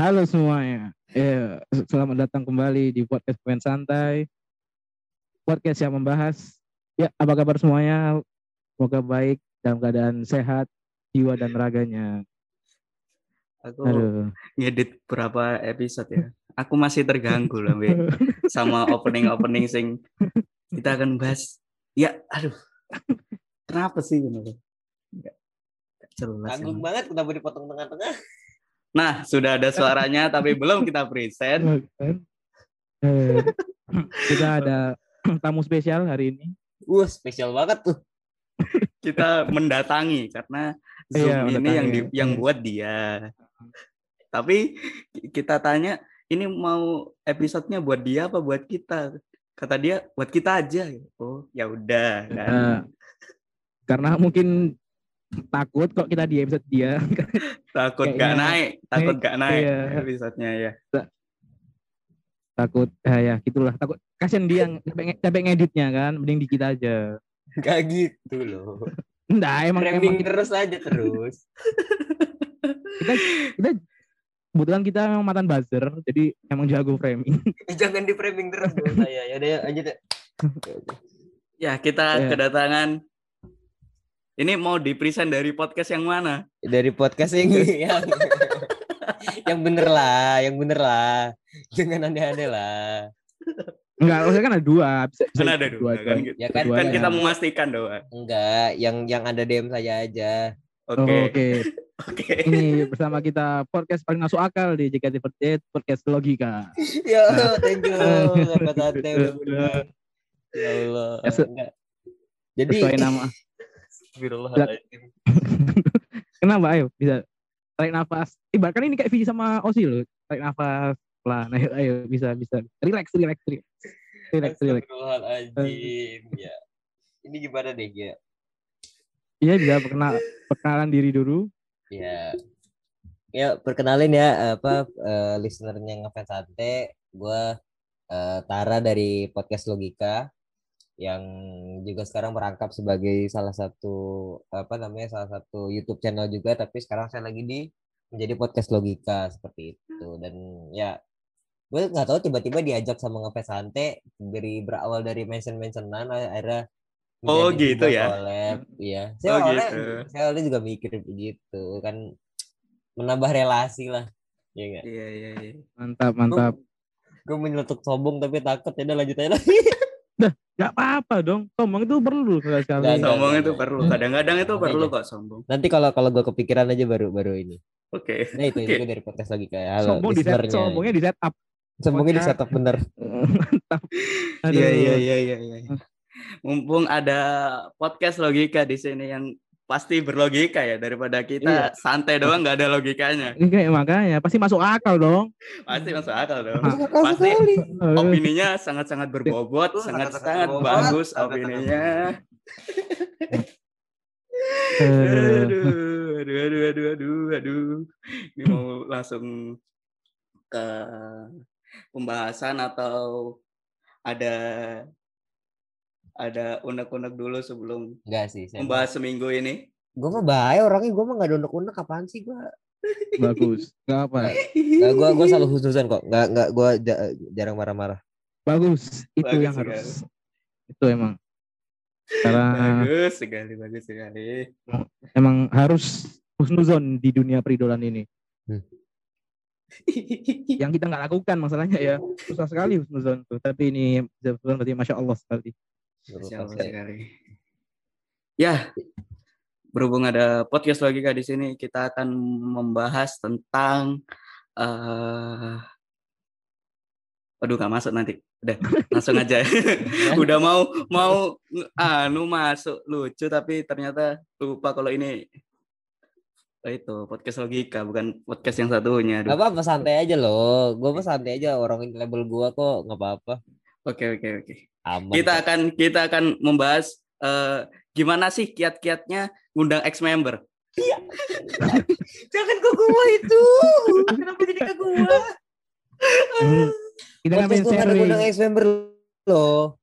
Halo semuanya. Ya, selamat datang kembali di podcast Pemain Santai. Podcast yang membahas ya apa kabar semuanya? Semoga baik dalam keadaan sehat jiwa dan raganya. Aku Aduh. ngedit berapa episode ya. Aku masih terganggu lah Be. sama opening-opening sing kita akan bahas. Ya, aduh. Kenapa sih benar? jelas. Tanggung banget kenapa dipotong tengah-tengah. Nah, sudah ada suaranya tapi belum kita present. Eh, kita ada tamu spesial hari ini. Wah, spesial banget tuh. kita mendatangi karena Zoom iya, ini yang di, yang buat dia. Tapi kita tanya, ini mau episodenya buat dia apa buat kita? Kata dia buat kita aja. Oh, ya udah kan. Uh, karena mungkin takut kok kita di episode dia. Takut gak naik takut gak naik iya. episodenya ya. Takut ya, ya gitulah. Takut kasian dia capek, capek ngeditnya kan mending di kita aja. Gak gitu loh. Enggak, emang framing emang terus aja terus. Kita kita kebetulan kita memang mantan buzzer jadi emang jago framing. Jangan di framing terus saya. Ya udah aja deh ya kita ya. kedatangan ini mau di present dari podcast yang mana? Dari podcast yang yang, yang bener lah, yang bener lah. Jangan aneh-aneh lah. Enggak, maksudnya kan ada dua. Bisa, bisa kan ada dua, dua kan, ya kan, kan kita memastikan doang. Enggak, yang yang ada DM saya aja. Oke. Okay. Oh, Oke. Okay. Okay. Ini bersama kita podcast paling masuk akal di JKT48 podcast logika. ya, nah. thank you. Sahabat Ya Allah. Ya, Jadi sesuai nama Kenapa ayo bisa tarik nafas. Ibaratkan ini kayak Vicky sama Osi loh. Tarik nafas lah. Ayo, ayo bisa bisa. Relax, relax, relax. Relax, relax. ya. Ini gimana deh, ya? Iya, bisa perkenal, perkenalan diri dulu. Iya. Ya, perkenalin ya apa uh, listenernya ngefans sate. Gue uh, Tara dari podcast Logika yang juga sekarang merangkap sebagai salah satu apa namanya salah satu YouTube channel juga tapi sekarang saya lagi di menjadi podcast logika seperti itu. Dan ya gue nggak tahu tiba-tiba diajak sama ngepes sante dari berawal dari mention mentionan akhirnya oh gitu ya? collab. Iya. Saya oh, awalnya gitu. saya awalnya juga mikir begitu kan menambah relasi lah ya gak? iya iya iya. Mantap mantap. Gue, gue menyeletuk sombong tapi takut ya udah lanjut aja lagi Dah, gak apa-apa dong. Sombong itu perlu sekali. Gak, sombong itu perlu. Kadang-kadang itu perlu kok sombong. Nanti kalau kalau gue kepikiran aja baru baru ini. Oke. Okay. Nah itu okay. juga dari podcast lagi kayak halo. Sombong di set, sombongnya di setup. Sombongnya di setup bener. Mantap. Iya iya iya iya iya. Mumpung ada podcast logika di sini yang pasti berlogika ya daripada kita iya. santai doang nggak ada logikanya. Enggak makanya pasti masuk akal dong. Pasti masuk akal dong. pasti opininya sangat-sangat berbobot, sangat-sangat bagus opininya. aduh, aduh, aduh, aduh, aduh, aduh. Ini mau langsung ke pembahasan atau ada ada unek-unek dulu sebelum Enggak sih, saya membahas seminggu ini? Gue mah bahaya orangnya, gue mah gak ada unek-unek apaan sih gue. Bagus. Gak apa? Gak, gue gue selalu khususan kok. Gak gak gue jarang marah-marah. Bagus. Itu bagus yang sekali. harus. Itu emang. Karena bagus sekali, bagus sekali. Emang harus husnuzon di dunia peridolan ini. Hmm. yang kita nggak lakukan masalahnya ya susah sekali husnuzon tuh tapi ini berarti masya Allah sekali sekali. Ya, berhubung ada podcast lagi kak di sini, kita akan membahas tentang uh, Waduh gak masuk nanti. Udah, langsung aja. Udah mau mau anu masuk lucu tapi ternyata lupa kalau ini oh itu podcast logika bukan podcast yang satunya. Gak apa-apa santai aja loh. Gue mah santai aja orang label gue kok nggak apa-apa. Oke oke oke. Aman, kita kan. akan kita akan membahas uh, gimana sih kiat-kiatnya ngundang ex member. Iya. Jangan ke gua itu. Kenapa jadi ke gua? Hmm. Kita kan sharing. ngundang ex member loh.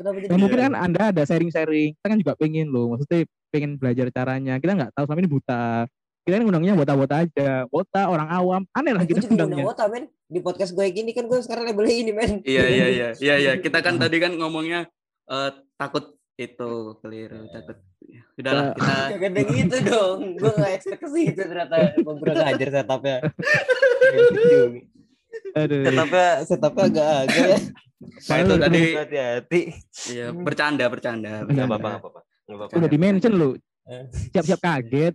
Kenapa jadi? Ya, mungkin kan Anda ada sharing-sharing. Kita kan juga pengen loh. Maksudnya pengen belajar caranya. Kita nggak tahu selama ini buta. kita ini undangnya wota-wota aja. Wota orang awam, aneh lah Gue kita juga undang undangnya. Wota men di podcast gue gini kan gue sekarang labelnya ini men. Iya iya iya iya iya kita kan tadi kan ngomongnya eh, takut itu keliru takut. Ya, Udahlah Ya. kita Jangan ada gitu dong. Gue gak expect ke situ ternyata beberapa ngajar setupnya. Aduh. setupnya setupnya agak-agak ya. Nah, itu tadi Hati-hati. iya bercanda bercanda. Nggak apa-apa, nggak apa-apa. Nggak apa-apa. Udah di mention lu. Eh. Siap-siap kaget.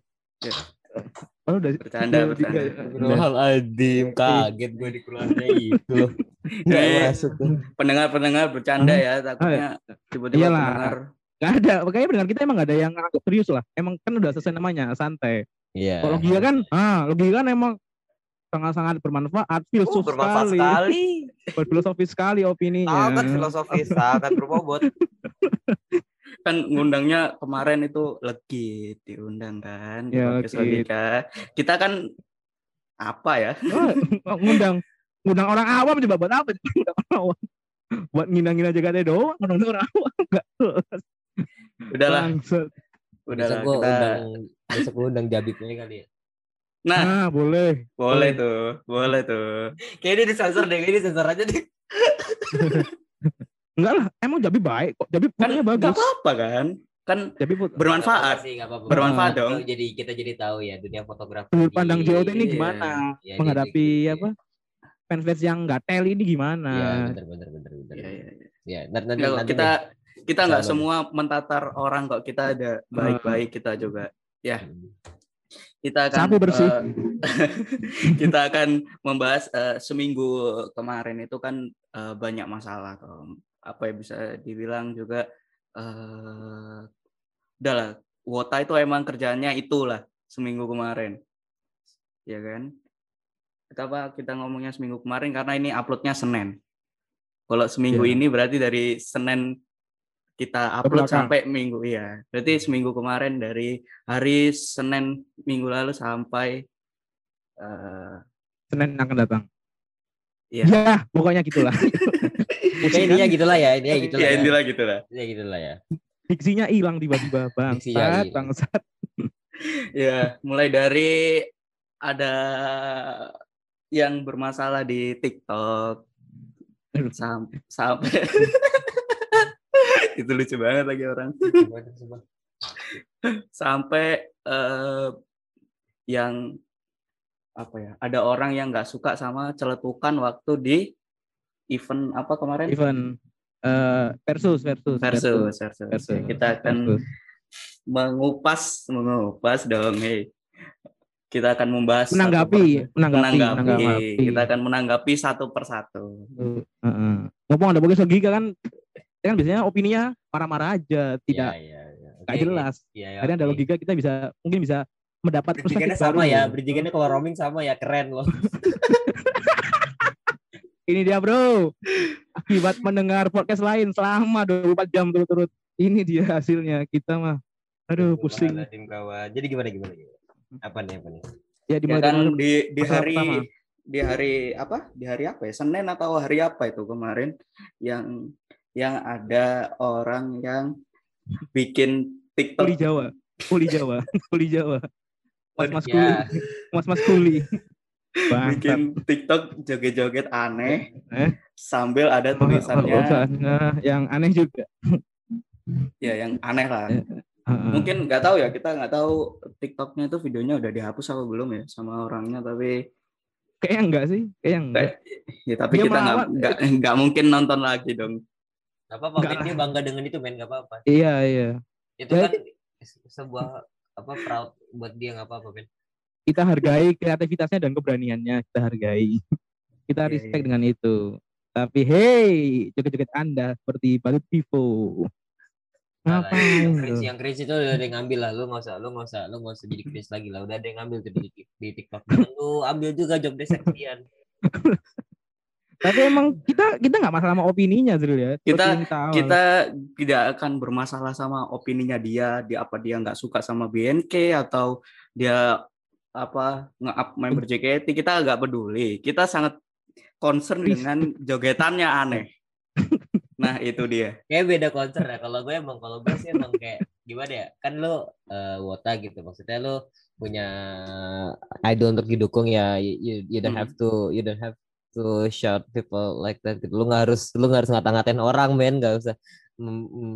Oh, udah Bercanda, udah- bercanda. udah- Hal adim kaget gue dikeluarnya itu. Gak Eh, masuk. Pendengar-pendengar bercanda ya takutnya tiba-tiba Iyalah. pendengar Gak ada, makanya pendengar kita emang gak ada yang anggap serius lah. Emang kan udah selesai namanya, santai. Iya. Kalau logika kan, ah logika kan emang sangat-sangat bermanfaat, Oh, filsuf bermanfaat sekali, sekali. berfilosofis sekali opininya. Sangat filosofis, sangat berbobot. kan ngundangnya kemarin itu legit diundang kan di Ya, Legit. Kita kan apa ya? Oh, ngundang, ngundang orang awam coba buat apa? Ngundang orang awam. Buat ngina-ngina aja katanya doang, ngundang orang awam enggak. Udahlah, Bangsat. udahlah besok kita. undang, besok undang Jabitnya kali ya. Nah, Nah, boleh. boleh tuh, boleh tuh. Kayaknya ini disensor deh, ini sensor aja deh. Enggak lah, emang Jabi baik kok. Jabi Kan bagus. apa-apa kan? Kan Jabi foto. bermanfaat. sih, nggak apa-apa. Bermanfaat dong. Jadi kita jadi tahu ya dunia fotografi. Sudut pandang di- JOT ini Iya. gimana? ya, Menghadapi di- apa? Fans-fans yang nggak tel ini gimana? Iya, bener bener bener bener. Iya, iya. Ya, nanti kita kita nggak semua mentatar orang kok. Kita ada baik-baik kita juga. deh. Kita akan Sapu bersih. eh, kita akan membahas eh, seminggu kemarin itu kan eh, banyak masalah toh. Apa ya bisa dibilang juga eh udahlah Wota itu emang kerjanya itulah seminggu kemarin. Ya kan? Kenapa kita ngomongnya seminggu kemarin karena ini uploadnya Senin. Kalau seminggu Iya. ini berarti dari Senin kita upload belakang. sampai minggu iya. Berarti seminggu kemarin dari hari Senin minggu lalu sampai eh Senin akan datang. Iya. Ya, pokoknya gitulah. Oke, intinya gitulah ya, intinya gitulah. ya Ya, intilah gitu lah. Intinya gitulah ya. Diksinya hilang tiba-tiba bangsat, bangsat. Ya, mulai dari ada yang bermasalah di TikTok sam- sampai itu lucu banget lagi orang sampai eh, yang apa ya ada orang yang nggak suka sama celetukan waktu di event apa kemarin Event eh, versus versus versus versus, versus. kita akan versus. mengupas mengupas dong hei kita akan membahas menanggapi, per- menanggapi, menanggapi. menanggapi. kita akan menanggapi satu persatu Heeh. Ngomong ada bagus logika kan, kan biasanya opininya marah-marah aja, tidak Iya, iya, iya. nggak Oke, jelas. Iya, iya, Akhirnya ada oke. logika kita bisa mungkin bisa mendapat perspektif sama baru. ya, bridgingannya kalau roaming sama ya, keren loh. Ini dia bro. Akibat mendengar podcast lain selama 24 jam turut-turut. Ini dia hasilnya kita mah. Aduh pusing. Jadi gimana gimana gimana? Apa nih apa nih? Ya ya kan di hari pertama. di hari apa di hari apa ya Senin atau hari apa itu kemarin yang yang ada orang yang bikin Kuli TikTok Jawa. Kuli Jawa. Kuli Jawa. Mas-mas kuli. Ya, Mas-mas kuli. Bikin TikTok joget-joget aneh Eh? sambil ada Oh, tulisannya Nah, yang aneh juga. ya yang aneh lah Heeh. mungkin nggak tahu ya kita nggak tahu TikToknya itu videonya udah dihapus apa belum ya sama orangnya tapi Kayaknya enggak sih. Kayaknya enggak. ya tapi Dia kita nggak nggak nggak mungkin nonton lagi dong apa-apa, men. dia bangga dengan itu men, gak apa-apa. Iya, iya. Itu Ya, kan sebuah apa proud buat dia gak apa-apa men. Kita hargai kreativitasnya dan keberaniannya. Kita hargai. Kita Iya, respect iya. dengan itu. Tapi hey, joget-joget Anda seperti Balut Vivo. Nah, Ngapain? yang lu? cringe, yang cringe itu udah ada yang ngambil lah, lu nggak usah, lu nggak usah, lu nggak usah jadi cringe lagi lah, udah ada yang ngambil tuh di, di TikTok. Lu ambil juga job desk sekian. Tapi emang kita kita nggak masalah sama opininya, Zul ya. Seperti Kita- yang kita tidak akan bermasalah sama opininya dia dia apa dia nggak suka sama BNK atau dia apa nge-up member JKT kita nggak peduli kita sangat concern dengan jogetannya aneh nah itu dia Kayak beda concern ya. Kalau gue emang kalau gue sih emang kayak gimana ya? Kan lu eh, wota gitu. Maksudnya lu punya idol untuk didukung ya you, you don't have to you don't have to shout people like that gitu. Lu nggak harus lu nggak harus ngata-ngatain orang men, nggak usah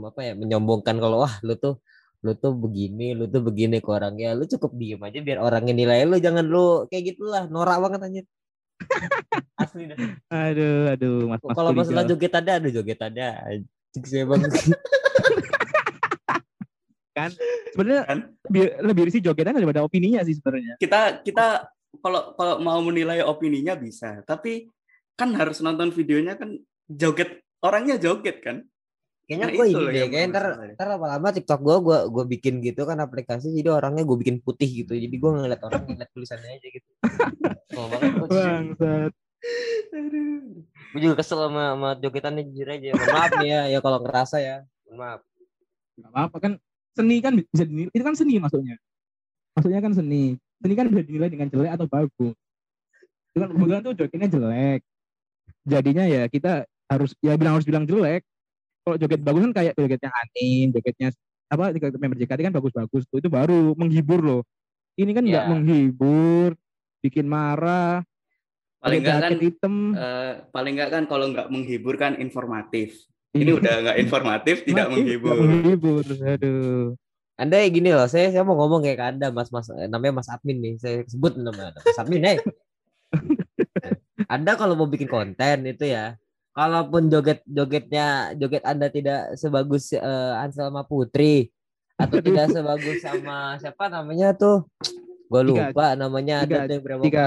apa ya menyombongkan kalau wah lu tuh lu tuh begini, lu tuh begini ke orang ya, lu cukup diem aja biar orang nilai lu, jangan lu kayak gitulah, norak banget anjir. Asli dah. Aduh, aduh, mas. mas Kalau masalah joget ada, ada joget ada. Cik saya bang. kan sebenarnya kan? lebih lebih sih jogetan daripada opininya sih sebenarnya. Kita kita kalau kalau mau menilai opininya bisa, tapi kan harus nonton videonya kan joget orangnya joget kan. Kayaknya nah, gue ini deh, kayak ntar, ntar lama-lama TikTok gue, gue gue bikin gitu kan aplikasi, jadi orangnya gue bikin putih gitu, jadi gue ngeliat orang ngeliat tulisannya aja gitu. Oh banget Bangsat. Gue juga kesel sama, sama jogetannya jujur aja. Maaf nih ya, ya kalau ngerasa ya. Maaf. Gak apa-apa kan seni kan bisa dinilai, itu kan seni maksudnya. Maksudnya kan seni. Seni kan bisa dinilai dengan jelek atau bagus. Itu kan kebetulan tuh jogetnya jelek. Jadinya ya kita harus ya bilang harus bilang jelek kalau joget bagus kan kayak jogetnya Anin, jogetnya apa member JKT kan bagus-bagus tuh itu baru menghibur loh. Ini kan nggak yeah. menghibur, bikin marah. Paling nggak kan hitam. Uh, paling nggak kan kalau nggak menghibur kan informatif. Ini iya. udah nggak informatif, tidak menghibur. menghibur, aduh. Anda gini loh, saya saya mau ngomong kayak ke Anda, Mas Mas namanya Mas Admin nih. Saya sebut namanya Mas Admin, hey. Anda kalau mau bikin konten itu ya, kalaupun joget jogetnya joget anda tidak sebagus uh, Anselma Putri atau tidak sebagus sama siapa namanya tuh? Gue lupa tiga, namanya tiga, ada tuh berapa tiga.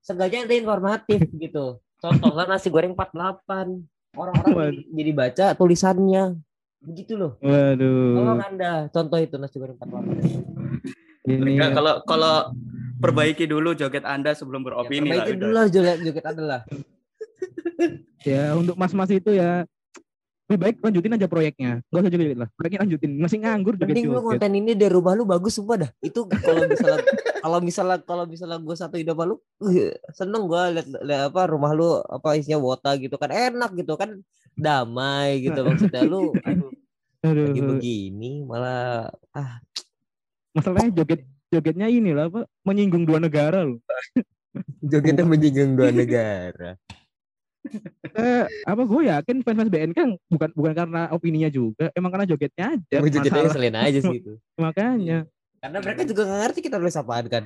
Sengaja ada informatif gitu. Contohnya nasi goreng 48 orang-orang jadi baca tulisannya. Begitu loh. Waduh. Tolong anda contoh itu nasi goreng 48 ini kalau kalau perbaiki dulu joget anda sebelum beropini ya, perbaiki lah, dulu joget joget anda lah ya untuk mas-mas itu ya lebih baik lanjutin aja proyeknya. Gak usah juga lah proyeknya lanjutin. Masih nganggur juga penting lu konten ini dari rumah lu bagus semua dah. Itu kalau misalnya kalau misalnya kalau misalnya gue satu hidup lu uh, seneng gue liat, liat apa rumah lu apa isinya wota gitu kan. Enak gitu kan. Damai gitu maksudnya. Lu aduh, aduh. lagi begini malah ah. Masalahnya joget jogetnya ini lah apa menyinggung dua negara loh jogetnya menyinggung dua negara eh, apa gue yakin fans fans BN kan bukan bukan karena opininya juga emang karena jogetnya aja jogetnya selain aja sih itu. Makanya. Karena mereka juga nggak ngerti kita nulis apaan kan?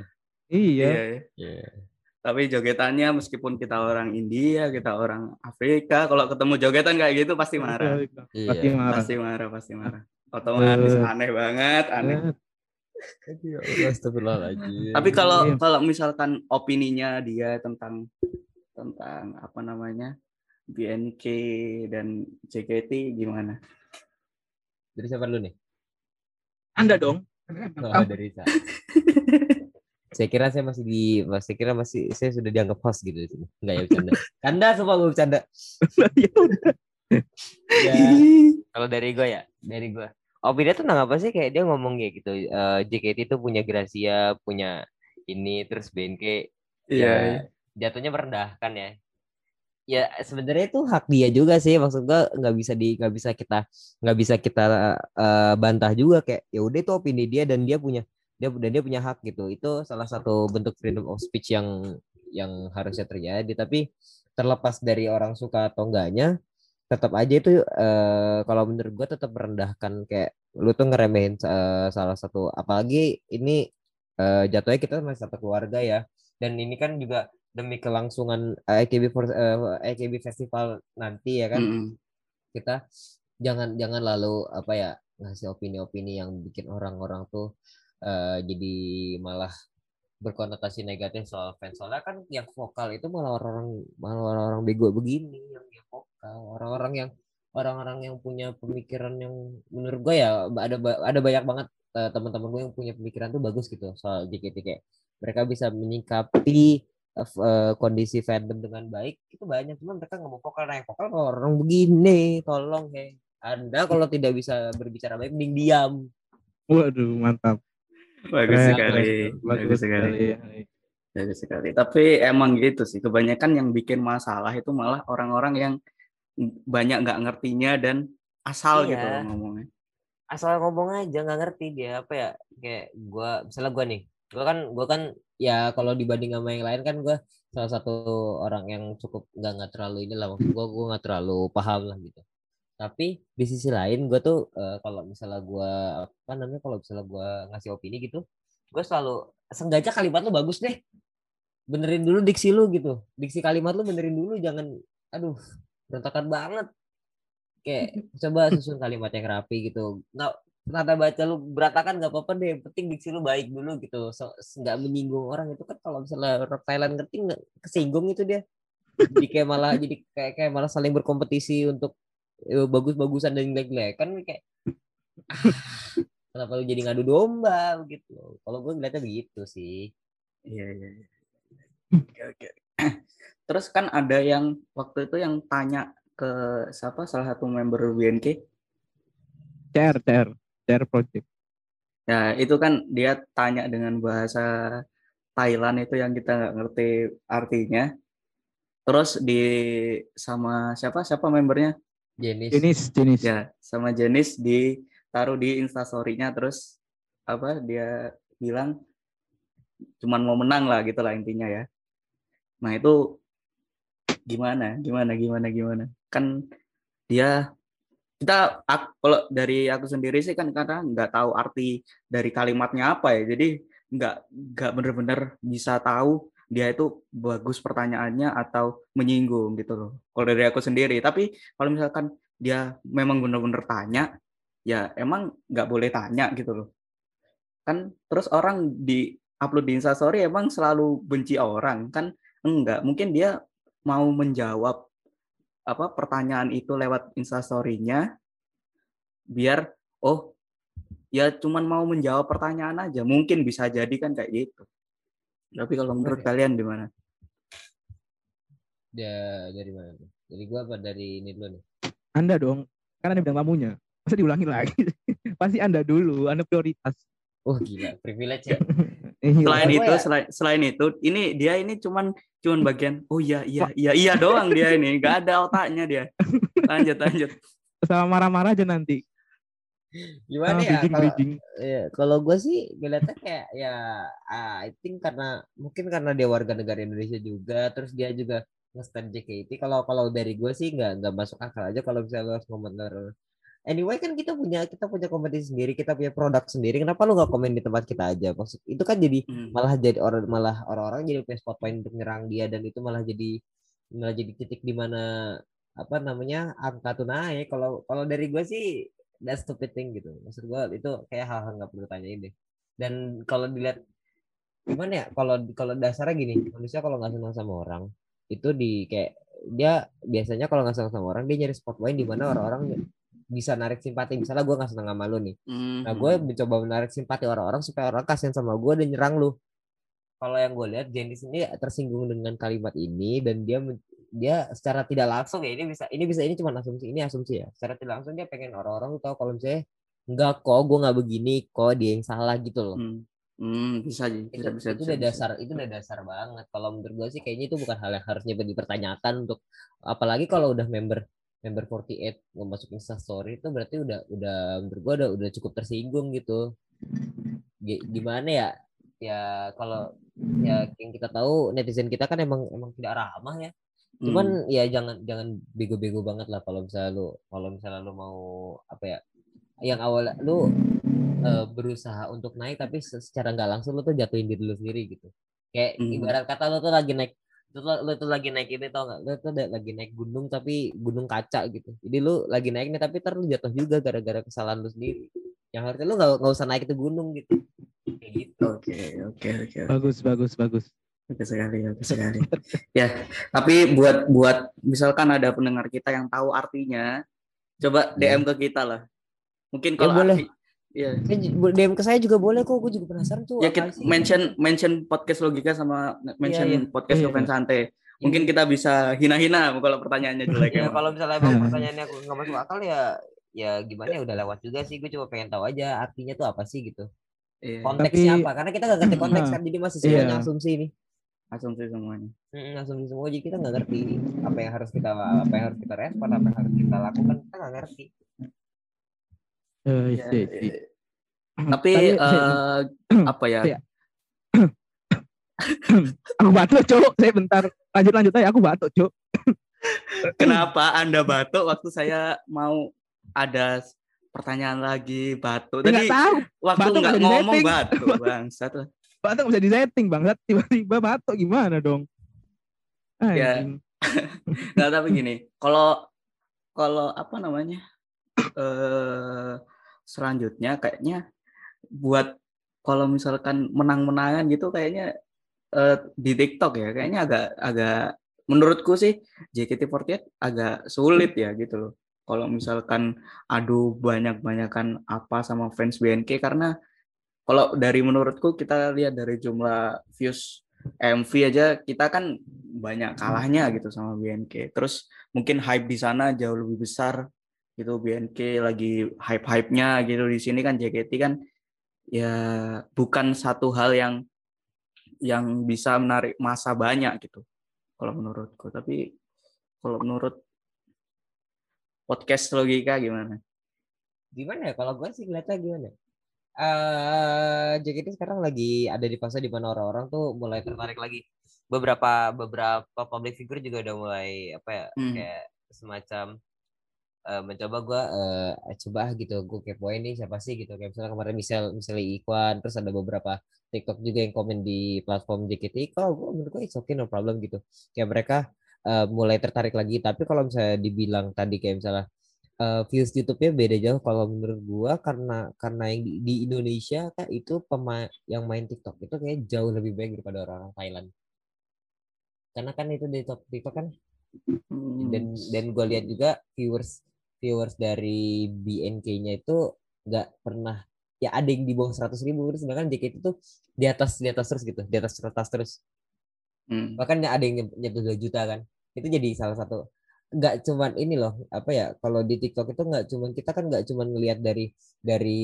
Iya. Yeah. yeah. tapi jogetannya meskipun kita orang India kita orang Afrika kalau ketemu jogetan kayak gitu pasti marah. iya. pasti marah. Pasti marah pasti marah. Otomatis uh, aneh banget aneh. Tapi kalau iya. kalau misalkan opininya dia tentang tentang apa namanya BNK dan JKT gimana? Dari siapa dulu nih? Anda dong. Oh, dari saya. saya kira saya masih di, saya kira masih saya sudah dianggap host gitu di sini. Enggak ya bercanda. Anda semua gue bercanda. ya udah. ya, kalau dari gue ya, dari gue. Opini tentang apa sih? Kayak dia ngomong kayak gitu. Uh, JKT itu punya Gracia, punya ini, terus BNK. Iya. Yeah. Ya, jatuhnya merendahkan ya. Ya sebenarnya itu hak dia juga sih. Maksud gua nggak bisa di nggak bisa kita nggak bisa kita uh, bantah juga. Kayak ya udah itu opini dia dan dia punya dia dan dia punya hak gitu. Itu salah satu bentuk freedom of speech yang yang harusnya terjadi. Tapi terlepas dari orang suka atau enggaknya tetap aja itu uh, kalau menurut gua tetap merendahkan. Kayak lu tuh ngeremehin uh, salah satu. Apalagi ini uh, jatuhnya kita masih satu keluarga ya. Dan ini kan juga demi kelangsungan AKB for, uh, AKB festival nanti ya kan? Mm -hmm. kita jangan jangan lalu apa ya ngasih opini-opini yang bikin orang-orang tuh uh, jadi malah berkonotasi negatif soal fans. Soalnya kan yang vokal itu malah orang malah orang-orang bego begini yang yang vokal. Orang-orang yang orang-orang yang punya pemikiran yang menurut gue ya ada ada banyak banget uh, teman-teman gue yang punya pemikiran tuh bagus gitu soal JKT kayak mereka bisa menyikapi uh, kondisi fandom dengan baik itu banyak. Cuma mereka nggak mau vokal. Naik vokal orang begini tolong he. Anda kalau tidak bisa berbicara baik mending diam. Waduh mantap. Bagus sekali. bagus, bagus sekali. sekali. Bagus sekali. Tapi emang gitu sih. Kebanyakan yang bikin masalah itu malah orang-orang yang banyak nggak ngertinya dan asal iya. gitu ngomongnya. Asal ngomong aja nggak ngerti dia apa ya. Kayak gua misalnya gua nih gue kan gue kan ya kalau dibanding sama yang lain kan gue salah satu orang yang cukup nggak nggak terlalu ini lah gue gue nggak terlalu paham lah gitu. Tapi di sisi lain gue tuh uh, kalau misalnya gue apa namanya kalau misalnya gue ngasih opini gitu gue selalu sengaja kalimat lu bagus deh. Benerin dulu diksi lu gitu. Diksi kalimat lu benerin dulu jangan aduh berantakan banget. Kayak coba susun kalimat yang rapi gitu. Nggak nada baca lu berantakan nggak apa-apa deh penting diksi lu baik dulu gitu so, nggak menyinggung orang. Itu kan kalau misalnya Thailand ngerti nggak kesinggung itu dia. Jadi kayak malah jadi kayak kayak malah saling berkompetisi untuk ya, bagus-bagusan dan jelek-jelek. Kan kayak ah, kenapa lu jadi ngadu domba? Gitu kalau gue ngeliatnya begitu sih. Iya iya, iya. oke oke. Terus kan ada yang waktu itu yang tanya ke siapa? Salah satu member BNK CR CR CR project. Ya itu kan dia tanya dengan bahasa Thailand itu yang kita nggak ngerti artinya. Terus di sama siapa? Siapa membernya? Jenis. jenis jenis. Ya sama jenis ditaruh di instastorynya terus apa dia bilang cuman mau menang lah gitulah intinya ya. Nah itu gimana? Gimana gimana gimana? Kan dia kita kalau dari aku sendiri sih kan karena nggak tahu arti dari kalimatnya apa ya jadi nggak nggak bener-bener bisa tahu dia itu bagus pertanyaannya atau menyinggung gitu loh. Kalau dari aku sendiri, tapi kalau misalkan dia memang benar-benar tanya, ya emang nggak boleh tanya gitu loh. Kan terus orang di upload di Instastory emang selalu benci orang kan enggak. Mungkin dia mau menjawab apa pertanyaan itu lewat Instastory-nya biar oh ya cuman mau menjawab pertanyaan aja. Mungkin bisa jadi kan kayak gitu. Tapi kalau menurut kalian gimana? Ya dari mana? Dari gua apa dari ini dulu nih? Anda dong, kan Anda bilang tamunya. Masa diulangi lagi? Pasti Anda dulu, Anda prioritas. Oh gila, privilege ya. Iya. selain itu, ya- selain selain itu, ini dia ini cuman cuman bagian oh iya iya iya iya doang dia ini, nggak ada otaknya dia. Lanjut lanjut. sama marah-marah aja nanti. Gimana Sama ya? bridging, Kalau bridging. ya, kalau gue sih ngeliatnya kayak ya ah, I think karena mungkin karena dia warga negara Indonesia juga, terus dia juga nge-stand JKT. Kalau kalau dari gue sih nggak nggak masuk akal aja kalau misalnya harus komentar. Anyway kan kita punya kita punya kompetisi sendiri, kita punya produk sendiri. Kenapa lu nggak komen di tempat kita aja? Maksud itu kan jadi Hmm. malah jadi orang malah orang-orang jadi punya spot point untuk nyerang dia dan itu malah jadi malah jadi titik di mana apa namanya angka tuh naik kalau kalau dari gue sih that's stupid thing gitu maksud gue itu kayak hal-hal nggak perlu tanyain deh dan kalau dilihat gimana ya kalau kalau dasarnya gini manusia kalau nggak senang sama orang itu di kayak dia biasanya kalau nggak senang sama orang dia nyari spot point di mana orang-orang bisa narik simpati misalnya gue nggak senang sama lu nih Hmm. Nah, gue mencoba menarik simpati orang-orang supaya orang kasihan sama gue dan nyerang lu. Kalau yang gue lihat Jenis ini tersinggung dengan kalimat ini dan dia dia secara tidak langsung ya ini bisa ini bisa ini cuma asumsi ini asumsi ya. Secara tidak langsung dia pengen orang-orang tahu kalau misalnya enggak kok gue nggak begini kok dia yang salah gitu loh. Hmm. Hmm, bisa Itu, bisa bisa itu bisa. udah bisa. dasar itu udah dasar banget. Kalau menurut gue sih kayaknya itu bukan hal yang harusnya dipertanyakan untuk apalagi kalau udah member member 48 nggak masuk Insta story itu berarti udah udah menurut gue udah udah cukup tersinggung gitu. Gi- Gimana ya? Ya kalau ya yang kita tahu netizen kita kan emang emang tidak ramah ya. Hmm. Cuman ya jangan jangan bego-bego banget lah kalau misalnya lu kalau misalnya lu mau apa ya? Yang awal lu eh, berusaha untuk naik tapi se- secara nggak langsung lu tuh jatuhin diri lu sendiri gitu. Kayak Hmm. ibarat kata lu tuh lagi naik lu, tuh- lu tuh lagi naik ini tau nggak? Lu tuh ada- lagi naik gunung tapi gunung kaca gitu. Jadi lu lagi naik nih tapi ntar lu jatuh juga gara-gara kesalahan lu sendiri. Yang harusnya lu nggak nggak usah naik itu gunung gitu. Kayak gitu. Oke oke oke. Bagus, bagus, bagus. Bagus sekali, bagus sekali. ya, tapi buat buat misalkan ada pendengar kita yang tahu artinya, coba Ya. DM ke kita lah. Mungkin Ya, kalau boleh. arti, ya, Eh, j- DM ke saya juga boleh kok. Gue juga penasaran tuh. ya kita mention mention podcast logika sama mention iya. podcast Iya, Open iya. Santai. Mungkin kita bisa hina-hina kalau pertanyaannya jelek. Ya, kalau misalnya emang pertanyaannya aku nggak masuk akal ya ya gimana ya udah lewat juga sih gue cuma pengen tahu aja artinya tuh apa sih gitu Iya, konteksnya Tapi- apa karena kita nggak ngerti konteks kan jadi masih semuanya iya. asumsi nih asumsi semuanya. Mm, asumsi semua jadi kita nggak ngerti apa yang harus kita apa yang harus kita respon apa yang harus kita lakukan kita nggak ngerti Eh, Ya, iya, iya. iya. Tapi Tapi- eh, apa ya? Iya. aku batuk, Cuk. Saya bentar lanjut lanjut aja aku batuk, Cuk. Kenapa Anda batuk waktu saya mau ada pertanyaan lagi batuk? Tadi tahu. waktu batuk nggak nggak ngomong disetting. batuk, Bangsat. Batuk bisa disetting, Bangsat. Tiba-tiba batuk gimana dong? Ya. Anjing. Nggak tapi gini, kalau kalau apa namanya? eh selanjutnya kayaknya buat kalau misalkan menang-menangan gitu kayaknya eh, di TikTok ya, kayaknya agak agak menurutku sih JKT48 agak sulit ya gitu loh. Kalau misalkan adu banyak-banyakan apa sama fans BNK karena kalau dari menurutku kita lihat dari jumlah views MV aja kita kan banyak kalahnya gitu sama BNK. Terus mungkin hype di sana jauh lebih besar gitu BNK lagi hype-hype-nya gitu. Di sini kan JKT kan ya bukan satu hal yang yang bisa menarik masa banyak gitu kalau menurutku. Tapi kalau menurut podcast logika gimana? Gimana ya? Kalau gue sih ngeliatnya gimana eh JKT sekarang lagi ada di fase di mana orang-orang tuh mulai tertarik lagi. Beberapa beberapa public figure juga udah mulai apa ya Hmm. kayak semacam eh, mencoba gue eh, coba gitu gue kepoin nih siapa sih gitu. Kayak misalnya kemarin misal misalnya Ikhwan terus ada beberapa TikTok juga yang komen di platform JKT kalau gue menurut gue it's okay no problem gitu. Kayak mereka eh, mulai tertarik lagi. Tapi kalau misalnya dibilang tadi kayak misalnya eh, views YouTube-nya beda jauh. Kalau menurut gua karena karena yang di, di Indonesia kan itu pemain yang main TikTok itu kayak jauh lebih baik daripada orang Thailand. Karena kan itu di TikTok, TikTok kan. Hmm. dan dan gua lihat juga viewers viewers dari BNK-nya itu nggak pernah ya ada yang di bawah 100 ribu sedangkan JKT itu di atas di atas terus gitu di atas atas terus. Hmm. bahkan ada yang nyentuh 2 juta kan. Itu jadi salah satu nggak cuman ini loh apa ya kalau di TikTok itu nggak cuman kita kan nggak cuman ngelihat dari dari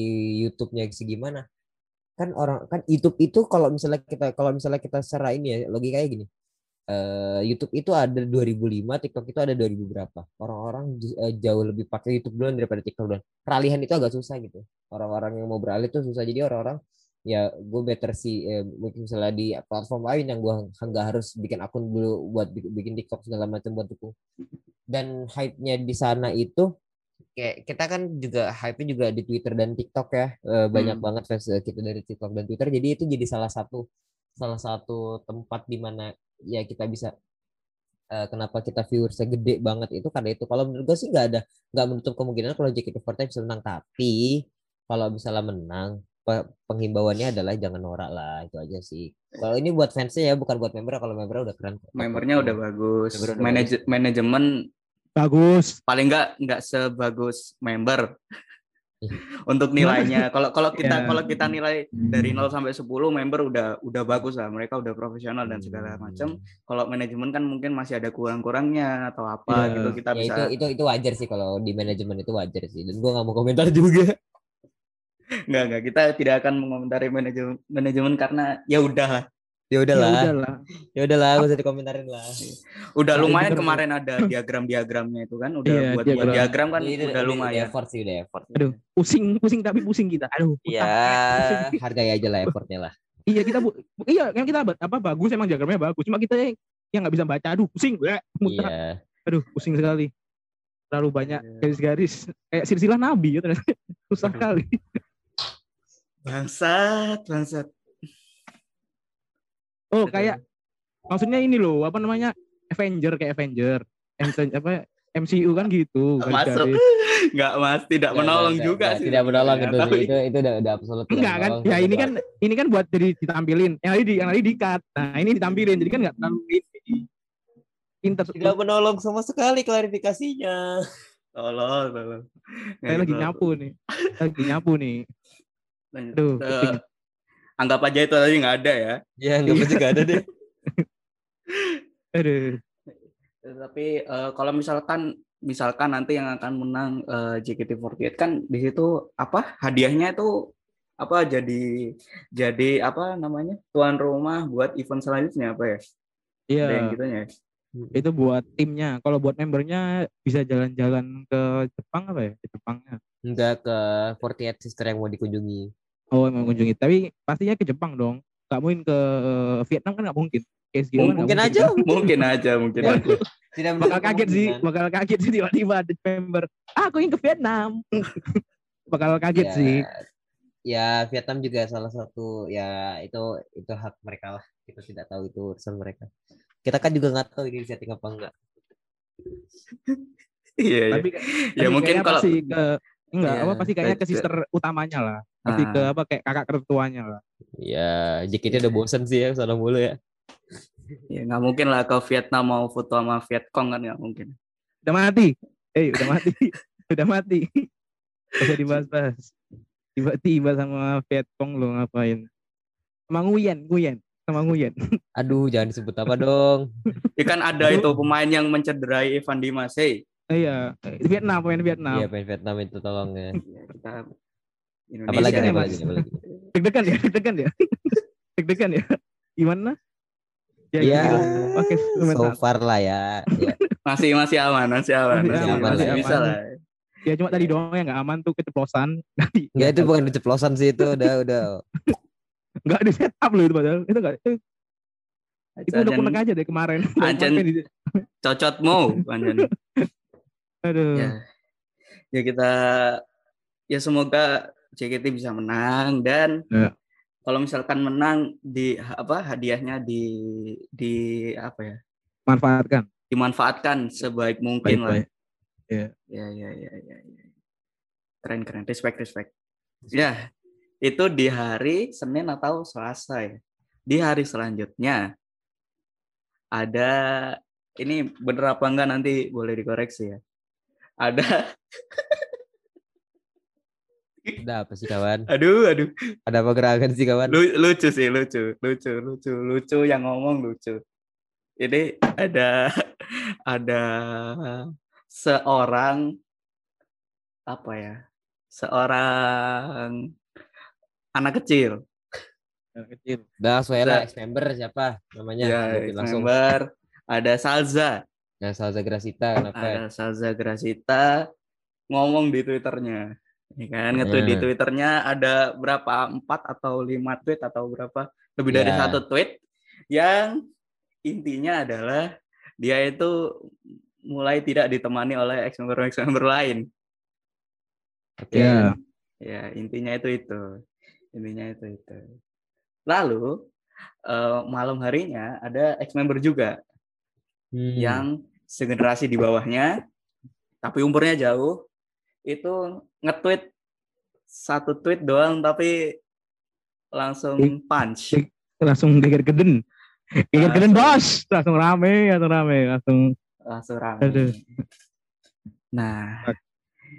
YouTube-nya segimana. Kan orang kan YouTube itu kalau misalnya kita kalau misalnya kita secara ini ya logikanya gini eh, YouTube itu ada 2005 TikTok itu ada 2000 berapa. Orang-orang eh, jauh lebih pakai YouTube duluan daripada TikTok duluan. Peralihan itu agak susah gitu. Orang-orang yang mau beralih itu susah. Jadi orang-orang ya gue better sih eh, mungkin misalnya di platform lain yang gue nggak harus bikin akun dulu buat bi- bikin TikTok segala macam buat dukung. Dan hype-nya di sana itu kayak kita kan juga hype-nya juga di Twitter dan TikTok ya. Eh, banyak Hmm. banget fans kita dari TikTok dan Twitter. Jadi itu jadi salah satu salah satu tempat di mana ya kita bisa eh, kenapa kita viewersnya gede banget itu karena itu kalau menurut gue sih nggak ada nggak menutup kemungkinan kalau JKT48 bisa menang tapi kalau misalnya menang pe- penghimbauannya adalah jangan norak lah itu aja sih kalau ini buat fansnya ya bukan buat member kalau member udah keren kok. membernya udah bagus manajemen Bagus. paling nggak nggak sebagus member. untuk nilainya. Kalau kalau kita Iya. kalau kita nilai dari 0 sampai 10 member udah udah bagus lah. Mereka udah profesional dan segala macam kalau manajemen kan mungkin masih ada kurang-kurangnya atau apa Iya. gitu. Kita ya bisa itu itu itu wajar sih kalau di manajemen itu wajar sih. Dan gua nggak mau komentar juga. Nggak nggak. Kita tidak akan mengomentari manajemen manajemen karena ya udah ya Ya udahlah udahlah. ya udahlah gak usah dikomentarin lah udah Nah, lumayan itu kan- kemarin ada diagram-diagramnya itu kan udah Iya, buat buat diagram. diagram kan Ini udah udah lumayan effort sih udah effort Aduh, pusing, pusing tapi pusing kita. Aduh. ya hargai aja lah effortnya lah Iya kita bu, iya kan kita apa bagus emang diagramnya bagus. Cuma kita yang yang nggak bisa baca. Aduh, pusing. Muter. iya Aduh, pusing sekali. Terlalu banyak Iya. garis-garis kayak silsilah nabi ya ternyata. Susah sekali. bangsat bangsat Oh, kayak maksudnya ini loh, apa namanya? Avenger kayak Avenger. MC, apa MCU kan gitu. Masuk. garis-garis. nggak mas tidak Nggak, menolong nggak, juga nggak, sih tidak menolong sebenarnya. itu Tapi- itu itu udah udah absolut tidak Enggak kan? menolong, Ya ini kan ini kan buat jadi ditampilin. Yang lain di yang lain di-cut. Nah, ini ditampilin. Jadi kan nggak terlalu ini. Pinter. tidak menolong sama sekali klarifikasinya tolong tolong Saya lagi nyapu nih. Lagi nyapu nih. Lanjut. Aduh, Eh. Anggap aja itu tadi nggak ada ya. Ya nggak juga ada deh. Aduh. tapi eh, kalau misalkan misalkan nanti yang akan menang eh, JKT48 kan di situ apa hadiahnya itu apa jadi jadi apa namanya tuan rumah buat event selanjutnya apa ya? Iya. ada yang gitunya ya? itu buat timnya. Kalau buat membernya bisa jalan-jalan ke Jepang apa ya? Ke Jepangnya. Nggak ke 48 sister yang mau dikunjungi oh emang kunjungi tapi pastinya ke Jepang dong nggak mungkin ke Vietnam kan nggak mungkin PSG kan nggak Mungkin aja. Mungkin aja, mungkin aja. Tidak bakal kaget sih kemungkinan. bakal kaget sih tiba-tiba ada member ah aku ingin ke Vietnam bakal kaget Ya, sih Ya Vietnam juga salah satu ya itu itu hak mereka lah. Kita tidak tahu itu urusan mereka. Kita kan juga nggak tahu ini setting apa enggak. Iya, iya. tapi Ya tapi mungkin kalau pasti ke enggak Iya, apa pasti kayaknya ke sister utamanya lah. Pasti Ah. ke apa kayak kakak tertuanya lah. Ya, JKT udah bosen sih ya sana mulu ya. ya nggak mungkin lah ke Vietnam mau foto sama Vietcong kan nggak mungkin. udah mati. Eh udah mati. Udah mati. Usah dibahas-bahas. Tiba-tiba sama Vietcong lo ngapain? Sama Nguyen Nguyen sama Nguyen Aduh, jangan disebut apa dong. Ya kan ada itu pemain yang mencederai Evan Dimas. Hey, iya Vietnam pemain Vietnam Iya, pengen Vietnam itu tolong ya. ya, kita Indonesia Apalagi ya, apalagi apalagi. deg-degan ya deg-degan ya deg-degan ya gimana ya, Ya, oke. So far lah ya. ya. masih masih aman, masih aman, Masih masih, aman, masih masih bisa aman. lah. ya cuma tadi doang yang nggak aman tuh keceplosan Enggak itu bukan keceplosan sih itu udah udah nggak di setup loh itu padahal itu nggak itu, itu udah kunek aja deh kemarin Anjan. Kemarin di- cocotmu, Anjan. Aduh ya. ya kita ya semoga JKT bisa menang dan Ya. kalau misalkan menang di apa hadiahnya di di apa ya manfaatkan dimanfaatkan sebaik mungkin lah. baik-baik Ya, ya, ya, ya, ya. Keren, keren. Respect, respect. Ya, itu di hari Senin atau Selasa ya. Di hari selanjutnya ada ini bener apa enggak nanti boleh dikoreksi ya. Ada, udah apa sih kawan? aduh, aduh, Ada apa gerakan sih kawan? Lu- lucu sih, lucu, lucu, lucu, lucu yang ngomong lucu. Ini ada, ada seorang apa ya? Seorang anak kecil. Yang kecil Udah lah Udah. ex member siapa namanya? ya, member. Ada Salza, Ya Salza Grasita kenapa? ya? ada Salza Grasita ngomong di Twitternya. Ya kan, nge-tweet di Hmm. Twitternya ada berapa? Empat atau lima tweet atau berapa? Lebih dari Ya. satu tweet yang intinya adalah dia itu mulai tidak ditemani oleh ex member ex member lain. Oke. ya Ya, intinya itu itu. Intinya itu itu. Lalu eh, malam harinya ada ex member juga Hmm. yang segenerasi di bawahnya tapi umurnya jauh itu nge-tweet satu tweet doang tapi langsung punch langsung geger geden geger geden Langsung. bos langsung rame langsung rame langsung langsung rame. Aduh. Nah,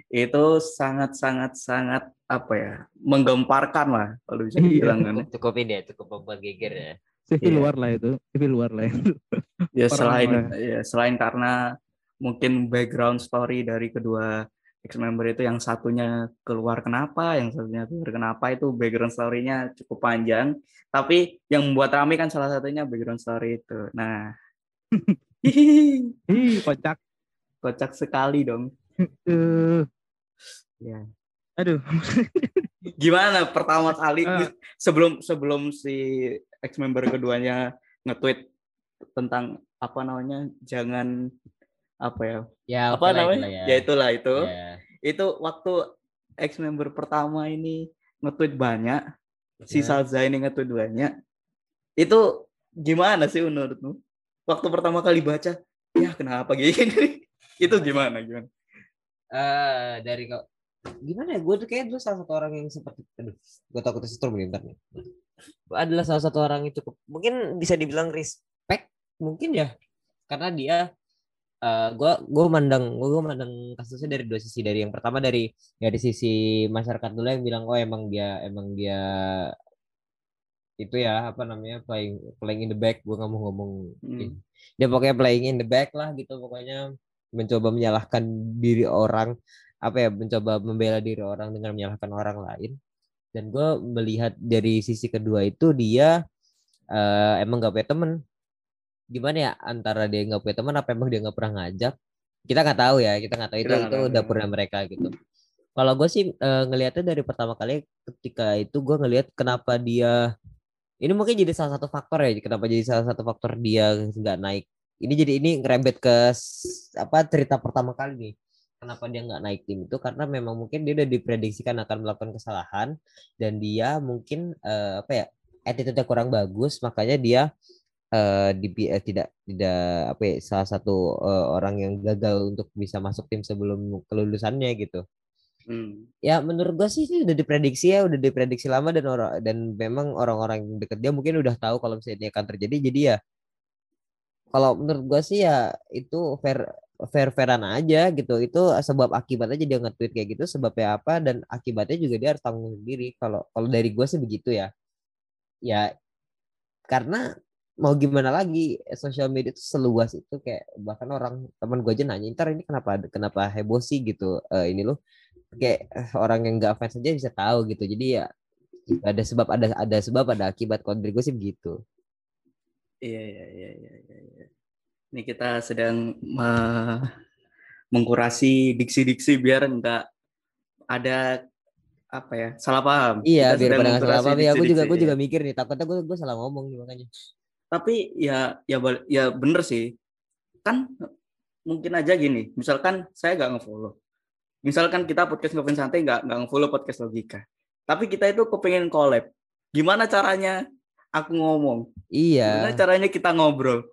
itu sangat sangat sangat apa ya menggemparkan lah kalau bisa Iya. dibilang kan. Cukup, cukup ini ya, cukup membuat geger ya. CV Iya. luar lah itu CV luar lah itu Ya selain ya selain karena mungkin background story dari kedua ex member itu yang satunya keluar kenapa, yang satunya keluar kenapa itu background story-nya cukup panjang. Tapi yang membuat rame kan salah satunya background story itu. Nah, hihihi, ih kocak kocak sekali dong. Ya. Aduh. Gimana pertama kali Eh. sebelum sebelum si ex member keduanya nge-tweet tentang apa namanya jangan apa ya? Ya, apa oke lah, namanya? itulah ya. Itulah itu. Ya. itu waktu ex member pertama ini nge-tweet banyak si Ya. Salza ini nge-tweet banyak. Itu gimana sih menurutmu? Waktu pertama kali baca ya kenapa gini? Itu gimana gimana? Eh dari gimana ya? Gue tuh kayak dulu salah satu orang yang seperti aduh gue takut ntar nih. Gua adalah salah satu orang yang cukup mungkin bisa dibilang respect mungkin ya. Karena dia eh gue gue mandang gue mandang kasusnya dari dua sisi. Dari yang pertama dari dari sisi masyarakat dulu yang bilang oh emang dia emang dia itu ya apa namanya playing playing in the back. Gue nggak mau ngomong Hmm. dia pokoknya playing in the back lah gitu pokoknya mencoba menyalahkan diri orang apa ya mencoba membela diri orang dengan menyalahkan orang lain. Dan gue melihat dari sisi kedua itu dia eh, emang gak punya temen. Gimana ya antara dia nggak punya teman apa emang dia nggak pernah ngajak? Kita nggak tahu ya kita nggak tahu. Itu Kita nggak itu dapurnya mereka gitu. Kalau gue sih eh, ngelihatnya dari pertama kali ketika itu gue ngelihat kenapa dia ini mungkin jadi salah satu faktor ya kenapa jadi salah satu faktor dia nggak naik. Ini jadi ini ngerembet ke apa cerita pertama kali nih kenapa dia nggak naik tim itu karena memang mungkin dia udah diprediksikan akan melakukan kesalahan dan dia mungkin uh, apa ya attitude-nya kurang bagus makanya dia uh, di, uh, tidak tidak apa ya, salah satu uh, orang yang gagal untuk bisa masuk tim sebelum kelulusannya gitu. Hmm. Ya menurut gua sih ini udah diprediksi ya, udah diprediksi lama dan orang dan memang orang-orang yang deket dia mungkin udah tahu kalau misalnya ini akan terjadi. Jadi ya kalau menurut gua sih ya itu fair fair fairan aja gitu. Itu sebab akibatnya dia nge-tweet kayak gitu sebabnya apa dan akibatnya juga dia harus tanggung sendiri. Kalau kalau dari gua sih begitu ya. Ya karena mau gimana lagi sosial media itu seluas itu kayak bahkan orang teman gue aja nanya ntar ini kenapa kenapa heboh sih gitu uh, ini loh kayak eh, orang yang nggak fans aja bisa tahu gitu jadi ya ada sebab ada ada sebab ada akibat kalau dari gue sih begitu iya iya iya iya iya, iya. Ini kita sedang me mengkurasi diksi-diksi biar enggak ada apa ya salah paham. Iya kita biar pada nggak salah paham. Ya aku juga aku juga mikir nih takutnya gue gue salah ngomong nih makanya. Tapi ya ya ya bener sih. Kan mungkin aja gini misalkan saya nggak ngefollow. Misalkan kita podcast ngobrol santai nggak nggak ngefollow podcast logika. Tapi kita itu kepengen collab. Gimana caranya aku ngomong? Iya. Gimana caranya kita ngobrol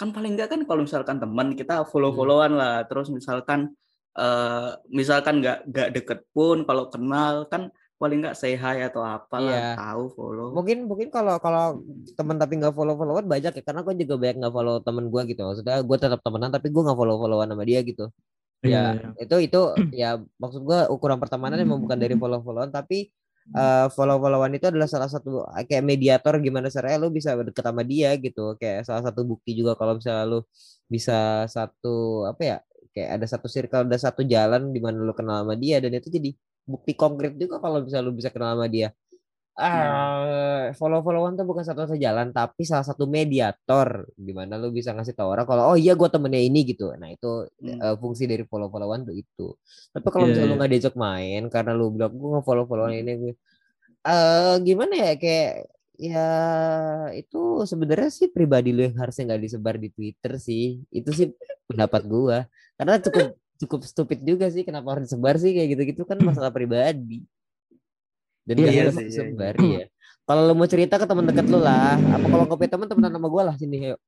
kan paling nggak kan kalau misalkan teman kita follow followan hmm. lah terus misalkan uh, misalkan nggak nggak deket pun kalau kenal kan paling nggak say hi atau apa iya. tahu follow mungkin mungkin kalau kalau teman tapi nggak follow followan banyak ya karena gue juga banyak nggak follow temen gue gitu maksudnya gue tetap temenan tapi gue nggak follow followan sama dia gitu iya, ya iya. itu itu ya maksud gue ukuran pertemanan emang bukan dari follow followan tapi uh, follow followan itu adalah salah satu kayak mediator gimana caranya lu bisa deket sama dia gitu kayak salah satu bukti juga kalau misalnya lu bisa satu apa ya kayak ada satu circle ada satu jalan di mana lu kenal sama dia dan itu jadi bukti konkret juga kalau bisa lu bisa kenal sama dia. Ah, follow followan tuh bukan satu-satu jalan, tapi salah satu mediator di mana lu bisa ngasih tahu orang kalau oh iya gue temennya ini gitu. Nah itu hmm. uh, fungsi dari follow followan tuh itu. Tapi kalau yeah, misalnya yeah. lu nggak diajak main karena lu bilang gue nge follow followan ini gue, uh, gimana ya kayak ya itu sebenarnya sih pribadi lu yang harusnya nggak disebar di Twitter sih. Itu sih pendapat gua. Karena cukup cukup stupid juga sih kenapa harus disebar sih kayak gitu-gitu kan masalah pribadi dan iya, iya sih, sebar iya. ya kalau lo mau cerita ke teman dekat lo lah apa kalau kopi teman teman nama gue lah sini yuk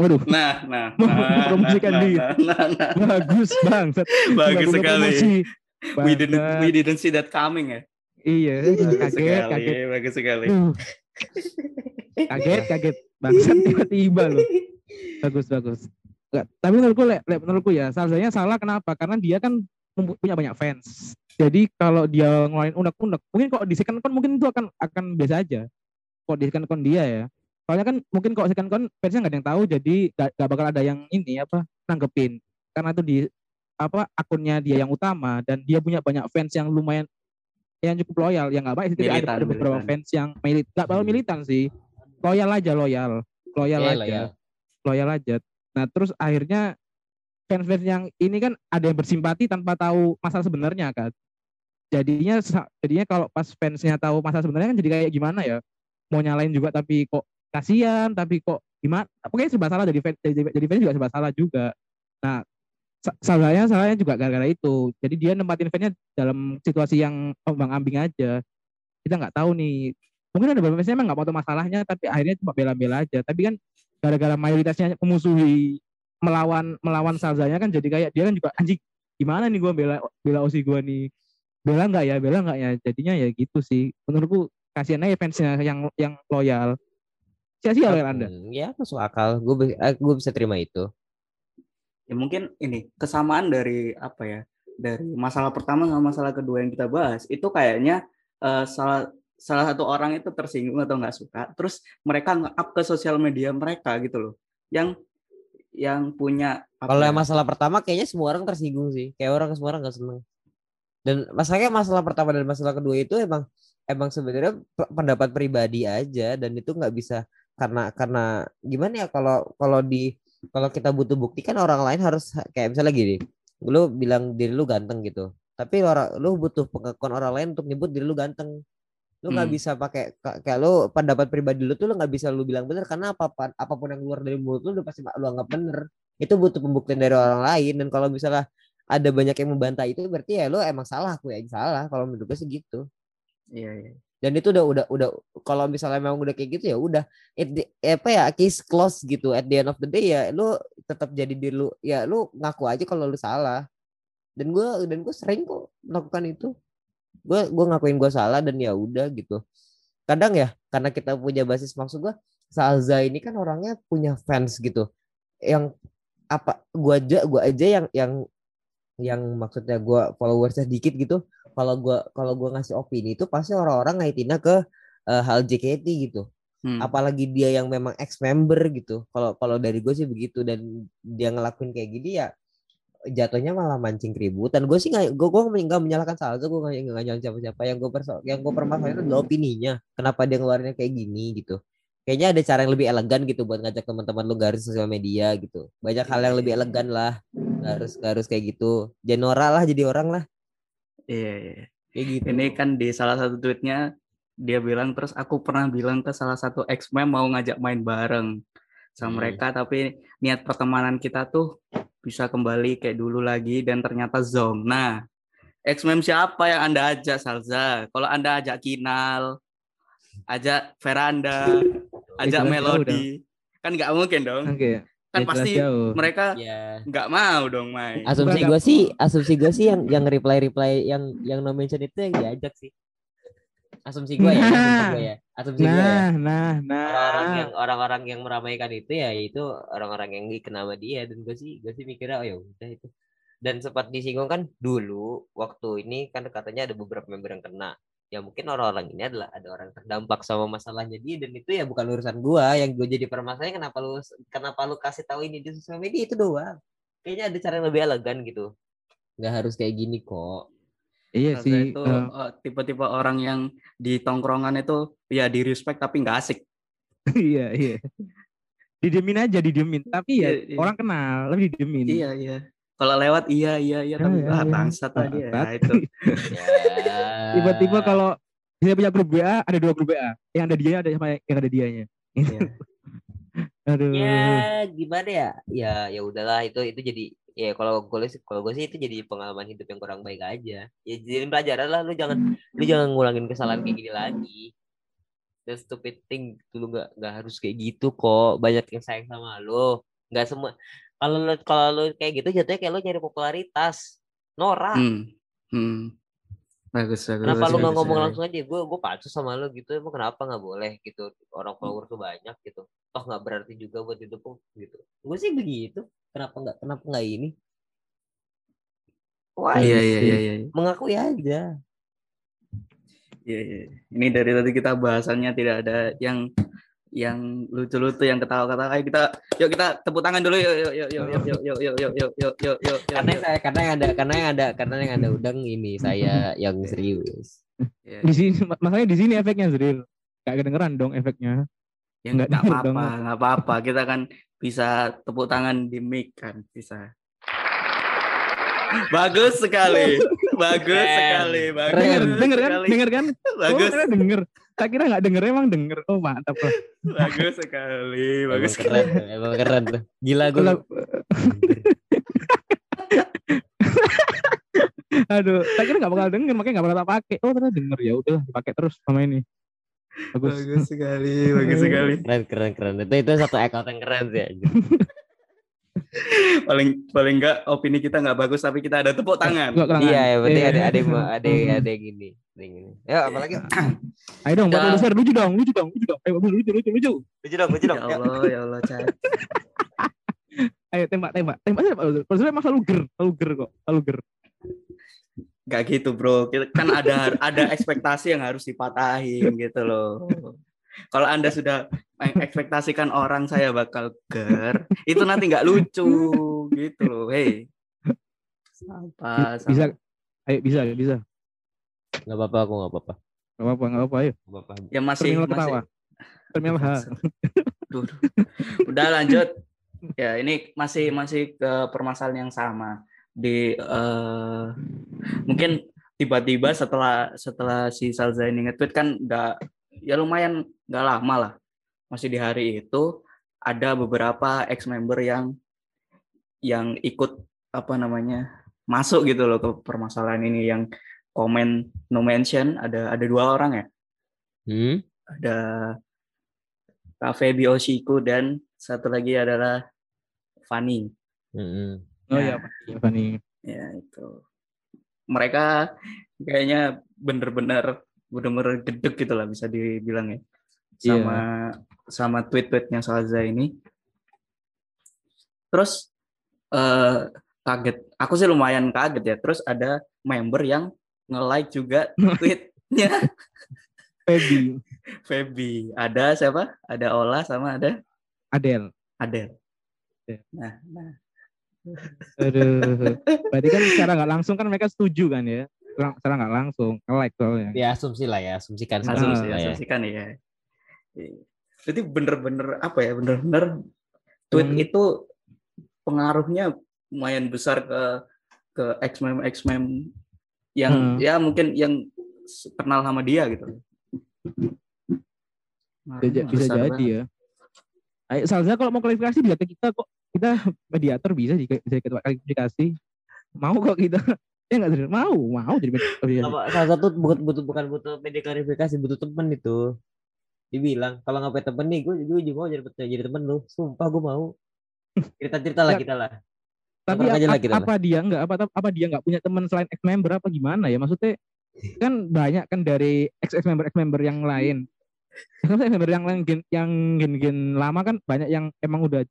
Waduh. Nah, nah, nah, promosikan nah, diri. Nah, nah, nah, Bagus bang. Bagus sekali. We didn't we didn't see that coming ya. Iya, kaget, sekali, kaget. Bagus sekali. Uh. kaget, kaget. Bangsat tiba-tiba loh. Bagus, bagus. Enggak, tapi menurutku le, le, menurutku ya salahnya salah kenapa? Karena dia kan punya banyak fans. Jadi kalau dia ngeluarin unek-unek, mungkin kok di second account mungkin itu akan akan biasa aja. Kok di second account dia ya. Soalnya kan mungkin kok second account fansnya nggak ada yang tahu, jadi gak, gak bakal ada yang ini apa nanggepin. Karena itu di apa akunnya dia yang utama dan dia punya banyak fans yang lumayan yang cukup loyal yang nggak baik sih ada, ada beberapa militan. fans yang milit nggak bawa militan sih loyal aja loyal loyal yeah, aja loyal. loyal aja Nah terus akhirnya fans-fans yang ini kan ada yang bersimpati tanpa tahu masalah sebenarnya kan. Jadinya jadinya kalau pas fansnya tahu masalah sebenarnya kan jadi kayak gimana ya? Mau nyalain juga tapi kok kasihan, tapi kok gimana? Pokoknya serba salah jadi fans, jadi, jadi fans juga serba salah juga. Nah salahnya salahnya juga gara-gara itu. Jadi dia nempatin fansnya dalam situasi yang ombang ambing aja. Kita nggak tahu nih. Mungkin ada beberapa fansnya emang nggak mau tahu masalahnya, tapi akhirnya cuma bela-bela aja. Tapi kan gara-gara mayoritasnya memusuhi melawan melawan Salzanya kan jadi kayak dia kan juga anjing gimana nih gue bela bela Osi gue nih bela nggak ya? Bela nggak ya? Jadinya ya gitu sih. Menurutku kasihan aja fansnya yang yang loyal. Sia-sia loyal anda. Hmm, ya masuk akal. Gue eh, gue bisa terima itu. Ya mungkin ini kesamaan dari apa ya dari masalah pertama sama masalah kedua yang kita bahas itu kayaknya uh, salah salah satu orang itu tersinggung atau nggak suka, terus mereka nge-up ke sosial media mereka gitu loh, yang yang punya kalau yang ya? masalah pertama kayaknya semua orang tersinggung sih, kayak orang semua orang nggak seneng. Dan masalahnya masalah pertama dan masalah kedua itu emang emang sebenarnya pendapat pribadi aja. Dan itu nggak bisa karena karena gimana ya kalau kalau di kalau kita butuh bukti kan orang lain harus kayak misalnya gini, lu bilang diri lu ganteng gitu, tapi orang lu butuh pengakuan orang lain untuk nyebut diri lu ganteng. Lu nggak Hmm. bisa pakai ka- kayak lu pendapat pribadi lu tuh lu nggak bisa lu bilang bener. Karena apa apa pun yang keluar dari mulut lu udah pasti lu anggap bener. Itu butuh pembuktian dari orang lain. Dan kalau misalnya ada banyak yang membantah itu berarti ya lu emang salah aku aja salah. Kalau menurut gue sih gitu. Iya, iya. dan itu udah udah udah kalau misalnya memang udah kayak gitu ya udah. It the- apa ya case close gitu. At the end of the day ya lu tetap jadi diri lu ya lu ngaku aja kalau lu salah. Dan gue dan gue sering kok melakukan itu. Gue gue ngakuin gue salah dan ya udah gitu. Kadang ya karena kita punya basis maksud gue Salza ini kan orangnya punya fans gitu. Yang apa gue aja gue aja yang yang yang maksudnya gue followersnya dikit gitu kalau gue kalau gue ngasih opini itu pasti orang-orang ngaitinnya ke eh, hal JKT gitu. Hmm. apalagi dia yang memang ex member gitu. Kalau kalau dari gue sih begitu dan dia ngelakuin kayak gini ya jatuhnya malah mancing keributan. Gue sih nggak gue gue nggak menyalahkan Salza gue nggak nggak nyalahin siapa siapa yang gue perso yang gue permasalahin itu adalah opininya. Kenapa dia ngeluarinnya kayak gini gitu kayaknya ada cara yang lebih elegan gitu buat ngajak teman-teman lu garis sosial media gitu banyak hal yang lebih elegan lah harus harus kayak gitu Janora lah jadi orang lah Iya, iya. kayak gitu Ini kan di salah satu tweetnya dia bilang terus aku pernah bilang ke salah satu ex mem mau ngajak main bareng sama Hmm. mereka tapi niat pertemanan kita tuh bisa kembali kayak dulu lagi dan ternyata zong. Nah, ex mem siapa yang Anda ajak Salza? Kalau Anda ajak Kinal, ajak Veranda, ajak Melody, kan nggak mungkin dong. Oke. Kan ya, jelas pasti jauh. mereka ya nggak mau dong main. asumsi gue sih asumsi gue sih yang yang reply reply yang yang no mention itu yang diajak sih asumsi gue ya asumsi gue ya asumsi gue ya Nah, nah, nah. orang-orang yang orang-orang yang meramaikan itu ya itu orang-orang yang dikenal sama dia dan gue sih gue sih mikirnya oh ya udah itu dan sempat disinggung kan dulu waktu ini kan katanya ada beberapa member yang kena ya mungkin orang-orang ini adalah ada orang yang terdampak sama masalahnya dia dan itu ya bukan urusan gua yang gue jadi permasalahan kenapa lu kenapa lu kasih tahu ini di sosial media itu doang kayaknya ada cara yang lebih elegan gitu nggak harus kayak gini kok Iya Salza sih. itu eh, eh, tipe-tipe orang yang di tongkrongan itu ya di respect tapi nggak asik. iya, iya. Didiemin aja, didiemin. Tapi ya Iya, iya. orang kenal, tapi didiemin. Iya iya. Kalau lewat iya iya iya tapi Iya, ah iya. bangsat tadi ya itu. ya Tiba-tiba kalau dia punya grup WA, ada dua grup WA. Yang ada dia, ada sama yang ada dianya. Iya. Aduh. ya gimana ya ya ya udahlah itu itu jadi ya kalau gue sih kalau gue sih itu jadi pengalaman hidup yang kurang baik aja ya jadi pelajaran lah lu jangan lu jangan ngulangin kesalahan kayak gini lagi the stupid thing dulu nggak nggak harus kayak gitu kok banyak yang sayang sama lu nggak semua kalau lu kalau lu kayak gitu jatuhnya kayak lu nyari popularitas Nora Hmm. Hmm. Bagus bagus. kenapa lu nggak bagus, ngomong bagus. langsung aja gue gue pacu sama lu gitu emang kenapa nggak boleh gitu orang follower tuh banyak gitu toh nggak berarti juga buat lu gitu gue sih begitu kenapa nggak kenapa nggak ini wah Iya iya iya iya. mengakui aja Iya iya. Ini dari tadi kita bahasannya tidak ada yang yang lucu-lucu yang ketawa-ketawa. Ayo kita yuk kita tepuk tangan dulu yuk yuk yuk yuk yuk yuk yuk yuk yuk yuk yuk karena yang saya karena yang ada karena yang ada karena yang ada udang ini saya yang serius Iya. Di sini masalahnya di sini efeknya Zril. Gak kedengeran dong efeknya. Ya Nggak apa-apa, nggak apa-apa. Kita kan bisa tepuk tangan di mic kan, bisa. Bagus sekali. Bagus sekali. Bagus Denger, denger kan? sekali. Denger kan? Bagus. Oh, denger. Tak kira nggak denger, emang denger. Oh mantap lah. Bagus sekali. Bagus sekali. keren tuh, emang keren tuh gila gue Aduh, tak kira nggak bakal denger, makanya nggak bakal tak pakai. Oh ternyata denger ya udah dipakai terus sama ini. Bagus. Bagus sekali. Bagus sekali. keren keren keren itu itu satu account yang keren sih anjir. Paling paling enggak opini kita nggak bagus tapi kita ada tepuk tangan. Iya penting Iya. ada ada ada yang ada yang gini gini ya apalagi Ayo dong, buat produser lucu dong, lucu dong, lucu dong. Ayo lucu, lucu, lucu. lucu dong lucu Ya dong Ya. Allah, ya Allah, Cak. Ayo tembak, tembak, tembak. Produser emang selalu ger, selalu ger kok, selalu ger. Gak gitu bro, Kita- kan ada ada ekspektasi yang harus dipatahin gitu loh. Kalau anda sudah ekspektasikan orang saya bakal ger, itu nanti nggak lucu gitu loh. Hei, sampah, Bisa, ayo bisa, bisa. Nggak apa-apa aku nggak apa-apa Gak apa-apa, gak apa-apa. Ayo, nggak apa-apa Ya masih terminal masih. ketawa. Terminal H. Duh, duh. Udah lanjut. Ya ini masih masih ke permasalahan yang sama di eh, mungkin tiba-tiba setelah setelah si Salza ini nge-tweet kan nggak ya lumayan nggak lama lah masih di hari itu ada beberapa ex member yang yang ikut apa namanya masuk gitu loh ke permasalahan ini yang komen no mention ada ada dua orang ya Hmm? ada Kak Feby Oshiku dan satu lagi adalah Fanny Mm-mm. Oh Ya. iya, Pak. Iya, Fani. ya itu mereka kayaknya bener-bener bener-bener gedek gitu lah bisa dibilang ya Iya. sama sama tweet-tweetnya Salza ini terus eh kaget aku sih lumayan kaget ya terus ada member yang nge-like juga tweetnya Feby, Feby ada siapa ada Ola sama ada Adel. Adel nah, nah Aduh. Berarti kan secara nggak langsung kan mereka setuju kan ya? Secara secara nggak langsung, nge-like soalnya. Ya asumsi lah ya, asumsikan seperti asumsi ya. asumsikan ya jadi bener-bener apa ya bener-bener tweet Hmm. itu pengaruhnya lumayan besar ke ke ex mem ex mem yang Hmm. ya mungkin yang kenal sama dia gitu Bisa, bisa jadi banget. ya. Ayo, Salza kalau mau klarifikasi bisa ke kita kok. Kita mediator bisa di bisa kita klarifikasi. Mau kok kita. Ya nggak serius. Mau, mau jadi mediator. Apa, salah satu butuh, butuh bukan butuh media klarifikasi, butuh temen itu. Dibilang kalau nggak punya temen nih, gue gue juga mau jadi jadi temen lu. Sumpah gue mau. Cerita cerita lah kita lah. Tapi apa, kita apa dia nggak apa apa dia nggak punya teman selain ex member apa gimana ya? Maksudnya kan banyak kan dari ex ex member ex member yang lain. Ex member yang lain gen, yang gen-gen lama kan banyak yang emang udah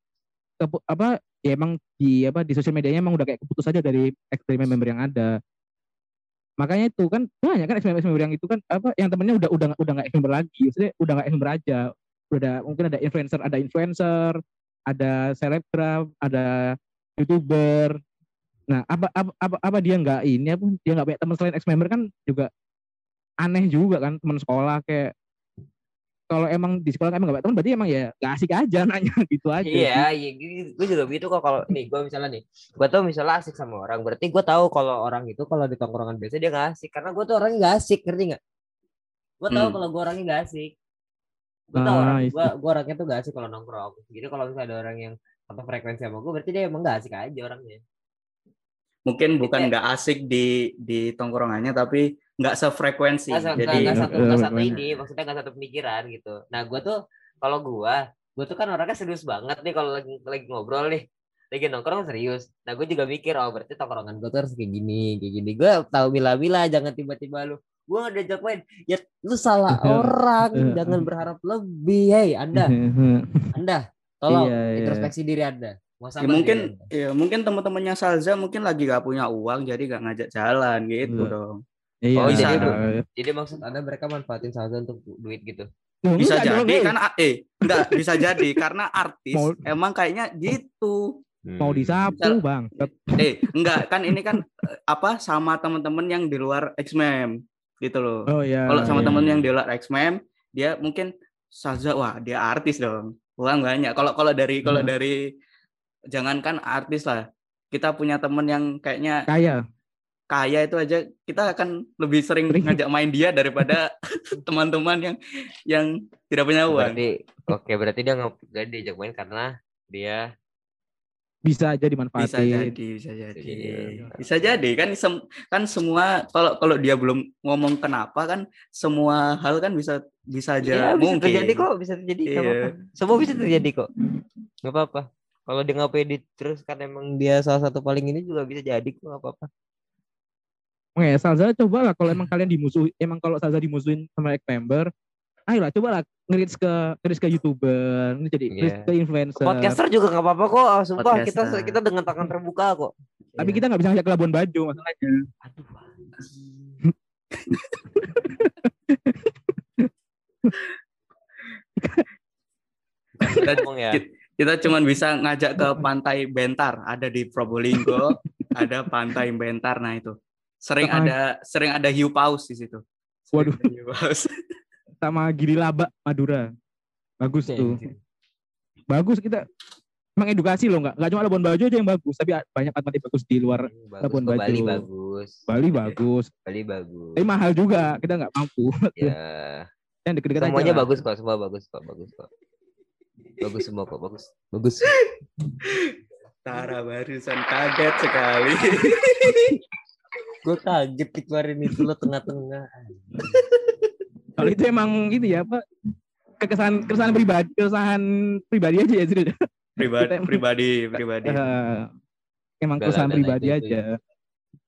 apa ya emang di apa di sosial medianya emang udah kayak keputus aja dari ex dari member yang ada. Makanya itu kan banyak kan ex member, ex member yang itu kan apa yang temennya udah udah udah nggak ex member lagi, maksudnya udah nggak ex member aja. Udah mungkin ada influencer, ada influencer, ada selebgram, ada youtuber. Nah, apa apa apa, apa dia nggak ini apa dia nggak punya teman selain ex member kan juga aneh juga kan teman sekolah kayak kalau emang di sekolah emang nggak punya teman berarti emang ya nggak asik aja nanya gitu aja. Iya, iya, gue juga begitu kok kalau nih gue misalnya nih, gue tuh misalnya asik sama orang, berarti gue tahu kalau orang itu kalau di tongkrongan biasa dia gak asik, karena gue tuh orangnya gak asik, ngerti nggak? Gue tahu Hmm. kalau gue orangnya gak asik, gue tahu Ah, orang, I see. gue gue orangnya tuh gak asik kalau nongkrong. Jadi kalau misalnya ada orang yang satu frekuensi sama gue, berarti dia emang gak asik aja orangnya. mungkin bukan nggak asik di di tongkrongannya tapi nggak sefrekuensi Gak, jadi gak, satu, gak satu banyak. ini, maksudnya gak satu pemikiran gitu. Nah gue tuh kalau gue, gue tuh kan orangnya serius banget nih kalau lagi lagi ngobrol nih, lagi nongkrong serius. Nah gue juga mikir, oh berarti tongkrongan gue tuh harus kayak gini, kayak gini. Gue tahu mila-mila, jangan tiba-tiba lu, gue gak diajak main. Ya lu salah orang, jangan berharap lebih. Hei anda, anda, tolong Iya, iya. introspeksi diri anda. ya mungkin diri Anda. ya mungkin teman-temannya Salza mungkin lagi gak punya uang jadi gak ngajak jalan gitu Iya. dong Iya. Oh, jadi itu. Iya. Jadi maksud anda mereka manfaatin salsa untuk duit gitu? Bisa enggak jadi kan a- eh enggak bisa jadi karena artis Mau- emang kayaknya gitu mau Hmm. disapu Misal- bang. eh enggak kan ini kan eh, apa sama teman-teman yang di luar X-Mem gitu loh Oh iya. kalau sama iya. temen yang di luar X-Mem dia mungkin Salza wah dia artis dong uang banyak kalau kalau dari kalau Hmm. dari jangankan artis lah kita punya temen yang kayaknya kaya. kaya itu aja kita akan lebih sering Sering. ngajak main dia daripada teman-teman yang yang tidak punya uang Berarti oke berarti dia nggak diajak main karena dia Bisa aja bisa dimanfaatin. jadi bisa jadi. Iya. bisa jadi. Kan sem- kan semua kalau kalau dia belum ngomong kenapa kan semua hal kan bisa bisa aja Iya, bisa mungkin. terjadi kok bisa terjadi Iya. apa-apa semua bisa terjadi kok. Nggak apa-apa. Kalau dia nggak pede terus kan emang dia salah satu paling ini juga bisa jadi kok nggak apa-apa. Oke, Salza coba lah kalau emang kalian dimusuhi, emang kalau Salza dimusuhin sama ex member, ayolah coba lah nge ke nge ke youtuber, ini jadi nge-reach Iya. ke influencer. podcaster juga nggak apa-apa kok ah, sumpah kita Podcaster. kita dengan tangan terbuka kok Tapi Iya. kita nggak bisa ngajak ke Labuan Bajo masalahnya. aduh. Kita- ya kita cuman bisa ngajak ke pantai Bentar ada di Probolinggo ada pantai Bentar nah itu sering ada sering ada hiu paus di situ Sering Waduh. hiu paus. Sama Giri Laba Madura. Bagus Iya, tuh. Bagus kita emang edukasi loh nggak nggak cuma Labuan Bajo aja yang bagus tapi banyak tempat yang bagus di luar bagus. Labuan Bali Bajo. bagus. Bali bagus. Bali bagus. Tapi mahal juga kita nggak mampu. Ya. Yang deket-deket aja semuanya lah. bagus kok semua bagus kok bagus kok. Bagus semua kok bagus. Bagus. Tara barusan kaget sekali. gue kaget dikeluarin itu lo tengah-tengah kalau itu emang gitu ya apa kekesahan keresahan pribadi keresahan pribadi aja ya pribadi, pribadi, pribadi. Eh, emang Enggak lah, keresahan dan pribadi itu- aja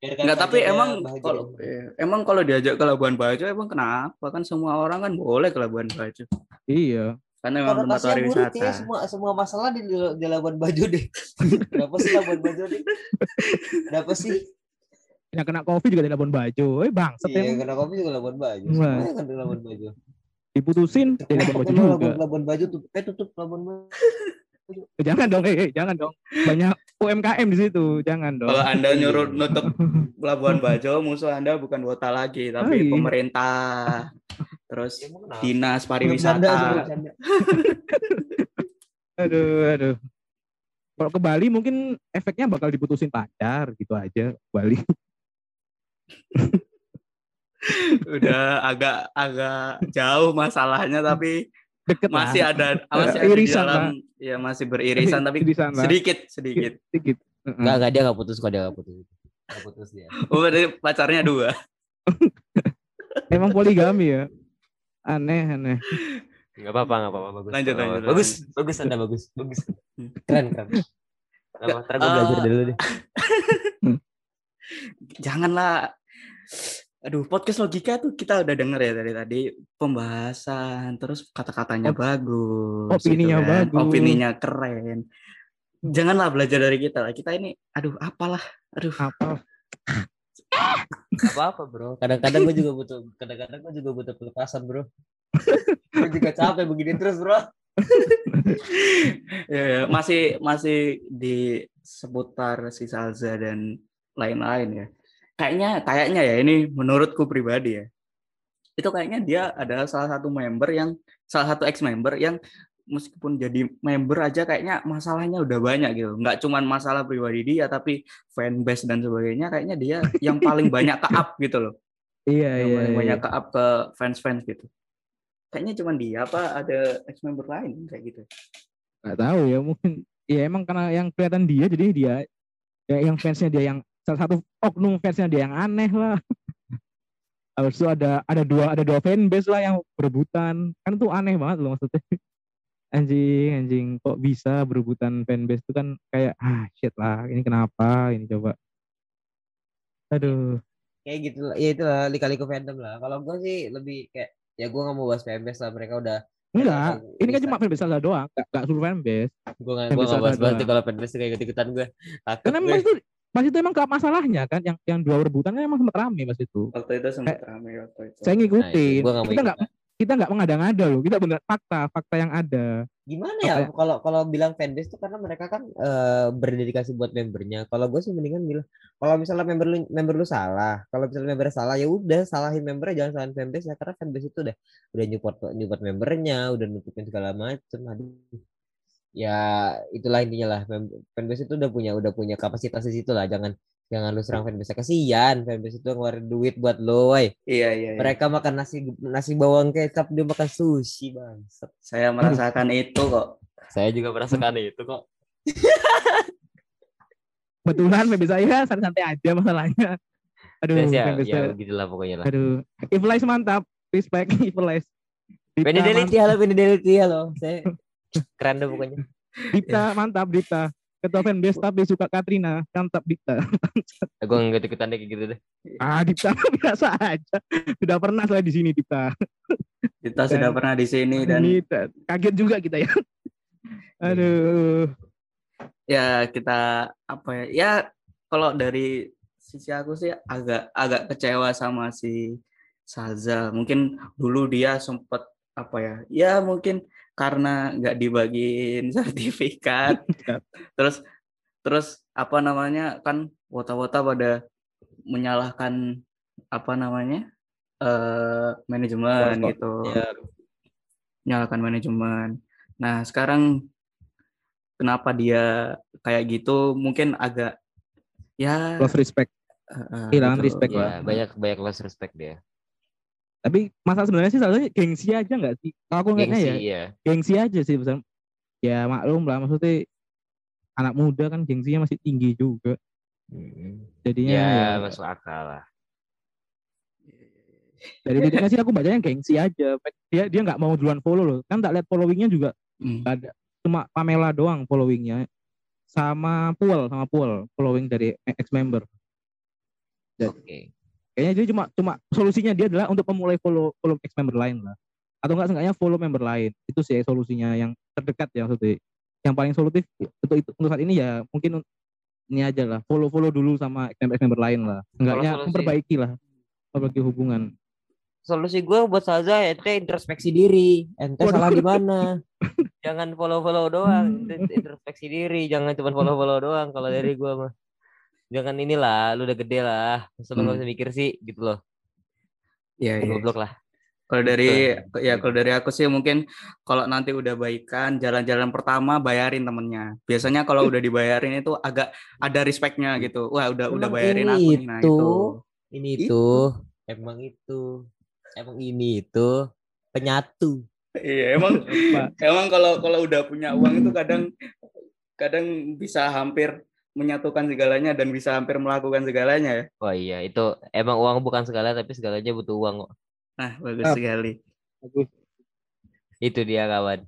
Enggak, tapi emang kalau emang kalau diajak ke Labuan Bajo emang kenapa? Kan semua orang kan boleh ke Labuan Bajo. iya Karena emang tempat pariwisata. ya semua semua masalah di, di Labuan Bajo deh. Kenapa sih Labuan Bajo deh? Kenapa sih? Yang kena covid juga di Labuan Bajo eh bangsat Iya, emang kena kopi juga Labuan Bajo. Wah. Semuanya kan di Labuan Bajo. diputusin di Labuan Bajo juga Labuan, Bajo tutup, eh tutup Labuan Bajo. jangan dong eh, eh, jangan dong banyak UMKM di situ jangan dong Kalau Anda nyuruh nutup Labuan Bajo, musuh Anda bukan wota lagi, tapi Oh, iya. pemerintah. Terus kenapa? dinas pariwisata. aduh aduh kalau ke Bali mungkin efeknya bakal diputusin pacar gitu aja Bali Udah agak agak jauh masalahnya tapi deket lah. masih ada masih ada di Irisan dalam ya masih beririsan tapi Irisan lah. sedikit sedikit. sedikit Heeh. Enggak, enggak dia enggak putus kok, dia enggak putus. Enggak putus dia. Oh, berarti pacarnya dua. emang poligami ya aneh aneh Enggak apa-apa, enggak apa-apa, bagus. Lanjut, Nggak lanjut, apa-apa. Bagus, bagus Anda bagus, bagus. Keren, keren. Lama, ntar gue belajar dulu deh. Janganlah. Aduh, podcast logika tuh kita udah denger ya dari tadi pembahasan, terus kata-katanya Op- bagus, opininya kan. bagus. opininya keren. Janganlah belajar dari kita lah. Kita ini, aduh, apalah, aduh. apa Enggak apa-apa, Bro. Kadang-kadang gue juga butuh kadang-kadang gue juga butuh pelepasan, Bro. gue juga capek begini terus, Bro. ya, ya, masih masih di seputar si Salza dan lain-lain ya. Kayaknya kayaknya ya ini menurutku pribadi ya. Itu kayaknya dia adalah salah satu member yang salah satu ex member yang meskipun jadi member aja kayaknya masalahnya udah banyak gitu. Nggak cuman masalah pribadi dia tapi fanbase dan sebagainya kayaknya dia yang paling banyak ke up gitu loh. iya Yang iya, paling iya. banyak ke up ke fans-fans gitu. Kayaknya cuman dia apa ada ex member lain kayak gitu. nggak tahu ya mungkin ya emang karena yang kelihatan dia jadi dia ya yang fansnya dia yang salah satu oknum fansnya dia yang aneh lah. Habis itu ada ada dua ada dua fanbase lah yang berebutan. Kan itu aneh banget loh maksudnya. Anjing anjing kok bisa berebutan fanbase itu kan kayak ah shit lah ini kenapa? Ini coba. Aduh. Kayak gitu lah. Ya itu lah, lika-liku fandom lah. Kalau gue sih lebih kayak ya gue nggak mau bahas PMS lah mereka udah enggak ini kan cuma fanbase salah doang nggak nggak seluruh fanbase. Gue Yang gue nggak bahas tuh kalau tuh kayak ikut ikutan gue takut karena gue. pas itu pas itu emang gak masalahnya kan yang yang dua rebutan kan emang sempat rame pas itu. Waktu itu sempat ramai waktu itu. saya Nah, ngikutin itu nggak mau kita nggak kita nggak mengada-ngada loh kita bener fakta fakta yang ada. Gimana ya kalau kalau bilang fanbase tuh karena mereka kan eh, berdedikasi buat membernya. Kalau gue sih mendingan bilang kalau misalnya member lu member lu salah kalau misalnya member salah ya udah salahin membernya jangan salahin fanbase ya karena fanbase itu udah udah nyupport nyupport membernya udah nutupin segala macem aduh ya itulah intinya lah. Fanbase itu udah punya udah punya kapasitas di situ lah. Jangan jangan lu serang fanbase kasihan fanbase itu ngeluarin duit buat lo woy. Iya iya. iya. mereka makan nasi nasi bawang kecap dia makan sushi bang Saya merasakan itu kok. saya juga merasakan itu kok. Kebetulan fanbase saya santai-santai aja masalahnya. Aduh ya, ya, fanbase ya saya- begitulah pokoknya lah. Aduh. Evilize mantap. Respect Evilize Dipta, Benedelity halo Benedelity halo. Saya keren deh pokoknya. Dipta mantap Dipta ketua fanbase tapi suka Katrina. Mantap Dipta gue nggak ikutan deh kayak gitu deh. Ah Dipta biasa aja. Sudah pernah saya di sini Dipta Kita sudah Dan- pernah di sini dan Ini ta- kaget juga kita ya. Aduh. Ya kita apa ya? Ya kalau dari sisi aku sih agak agak kecewa sama si Saza. Mungkin dulu dia sempat apa ya? Ya mungkin karena nggak dibagiin sertifikat. terus terus apa namanya kan wota-wota pada menyalahkan apa namanya eh manajemen gitu ya menyalahkan manajemen. Nah sekarang kenapa dia kayak gitu mungkin agak ya Lost respect. uh, kehilangan gitu. respect lah. Ya, banyak banyak lost respect dia. Tapi masalah sebenarnya sih salahnya gengsi aja nggak sih? Kalau aku ngeliatnya ya iya. gengsi aja sih besar. Ya maklum lah maksudnya anak muda kan gengsinya masih tinggi juga. Jadinya Ya, ya, masuk akal lah. dari titiknya sih aku bacanya gengsi aja. Dia dia nggak mau duluan follow loh. Kan tak lihat followingnya juga Hmm. ada. Cuma Pamela doang followingnya. Sama Puel sama Puel following dari ex member. Oke. Kayaknya dia cuma cuma solusinya dia adalah untuk memulai follow follow ex member lain lah. Atau enggak seenggaknya follow member lain. Itu sih solusinya yang terdekat ya maksudnya. Yang paling solutif untuk itu untuk saat ini ya mungkin ini aja lah. Follow follow dulu sama ex member, member lain lah. Enggaknya memperbaiki lah. Memperbaiki hubungan. Solusi gue buat Salza ente introspeksi diri. Ente Waduh. salah di mana? jangan follow-follow doang. Ente introspeksi diri, jangan cuma follow-follow doang kalau dari gue mah. Jangan inilah, lu udah gede lah. Masa lu Hmm. bisa mikir sih gitu loh. Iya, iya. Goblok lah. Kalau dari Betul. ya kalau dari aku sih mungkin kalau nanti udah baikan jalan-jalan pertama bayarin temennya. Biasanya kalau udah dibayarin itu agak ada respectnya gitu. Wah udah udah Emang bayarin ini aku nih nah itu. itu. Ini Itu. itu, emang itu. Emang ini itu penyatu. Iya emang emang kalau kalau udah punya uang itu kadang kadang bisa hampir menyatukan segalanya dan bisa hampir melakukan segalanya ya. Oh iya, itu emang uang bukan segala tapi segalanya butuh uang kok. Nah bagus Ah. sekali. Bagus. Itu dia kawan.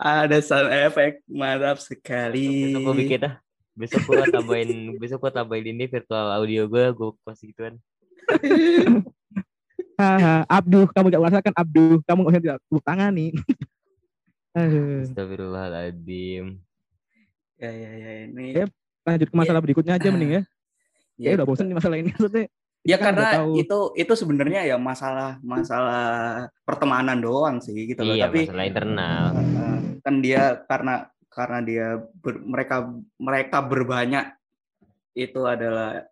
Ada sound effect, mantap sekali. Besok gue bikin ah. Besok gue tambahin, besok gue tambahin ini virtual audio gue, gue kasih gituan. Haha, Abduh, kamu gak merasakan Abduh, kamu nggak usah tidak tepuk tangan nih. Aduh. Astagfirullahaladzim. Ya ya ya ini. Ya, Lanjut ke masalah berikutnya aja mending ya. Ya, Ya udah bosan nih masalah ini maksudnya. Ya kan karena tahu. itu itu sebenarnya ya masalah masalah pertemanan doang sih gitu loh. Iya, Tapi masalah internal. uh, kan dia karena karena dia ber- mereka mereka berbanyak itu adalah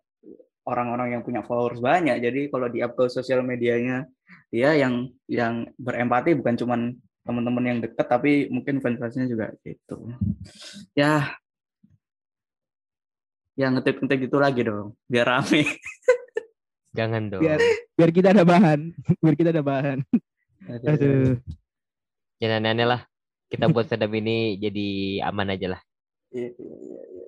orang-orang yang punya followers banyak. Jadi kalau di up ke sosial medianya dia yang yang berempati bukan cuman teman-teman yang dekat tapi mungkin fans-fansnya juga gitu. Ya ya ngetik-ngetik gitu lagi dong biar rame. Jangan dong. Biar- Biar kita ada bahan, biar kita ada bahan. Aduh. Jangan aneh-aneh lah. Kita buat stand ini jadi aman aja lah. Iya, iya, iya, iya.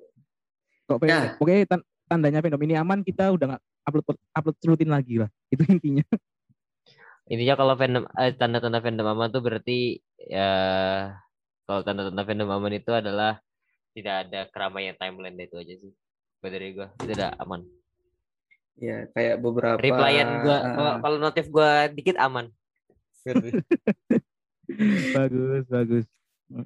Kok Ya. Oke, tan- tandanya fandom ini aman, kita udah nggak upload upload rutin lagi lah. Itu intinya. Intinya kalau fandom eh, tanda-tanda fandom aman tuh berarti ya kalau tanda-tanda fandom aman itu adalah tidak ada keramaian timeline itu aja sih. Dari gua itu udah aman. Ya, kayak beberapa Replyan gua uh, kalau kalau notif gua dikit aman. bagus, bagus.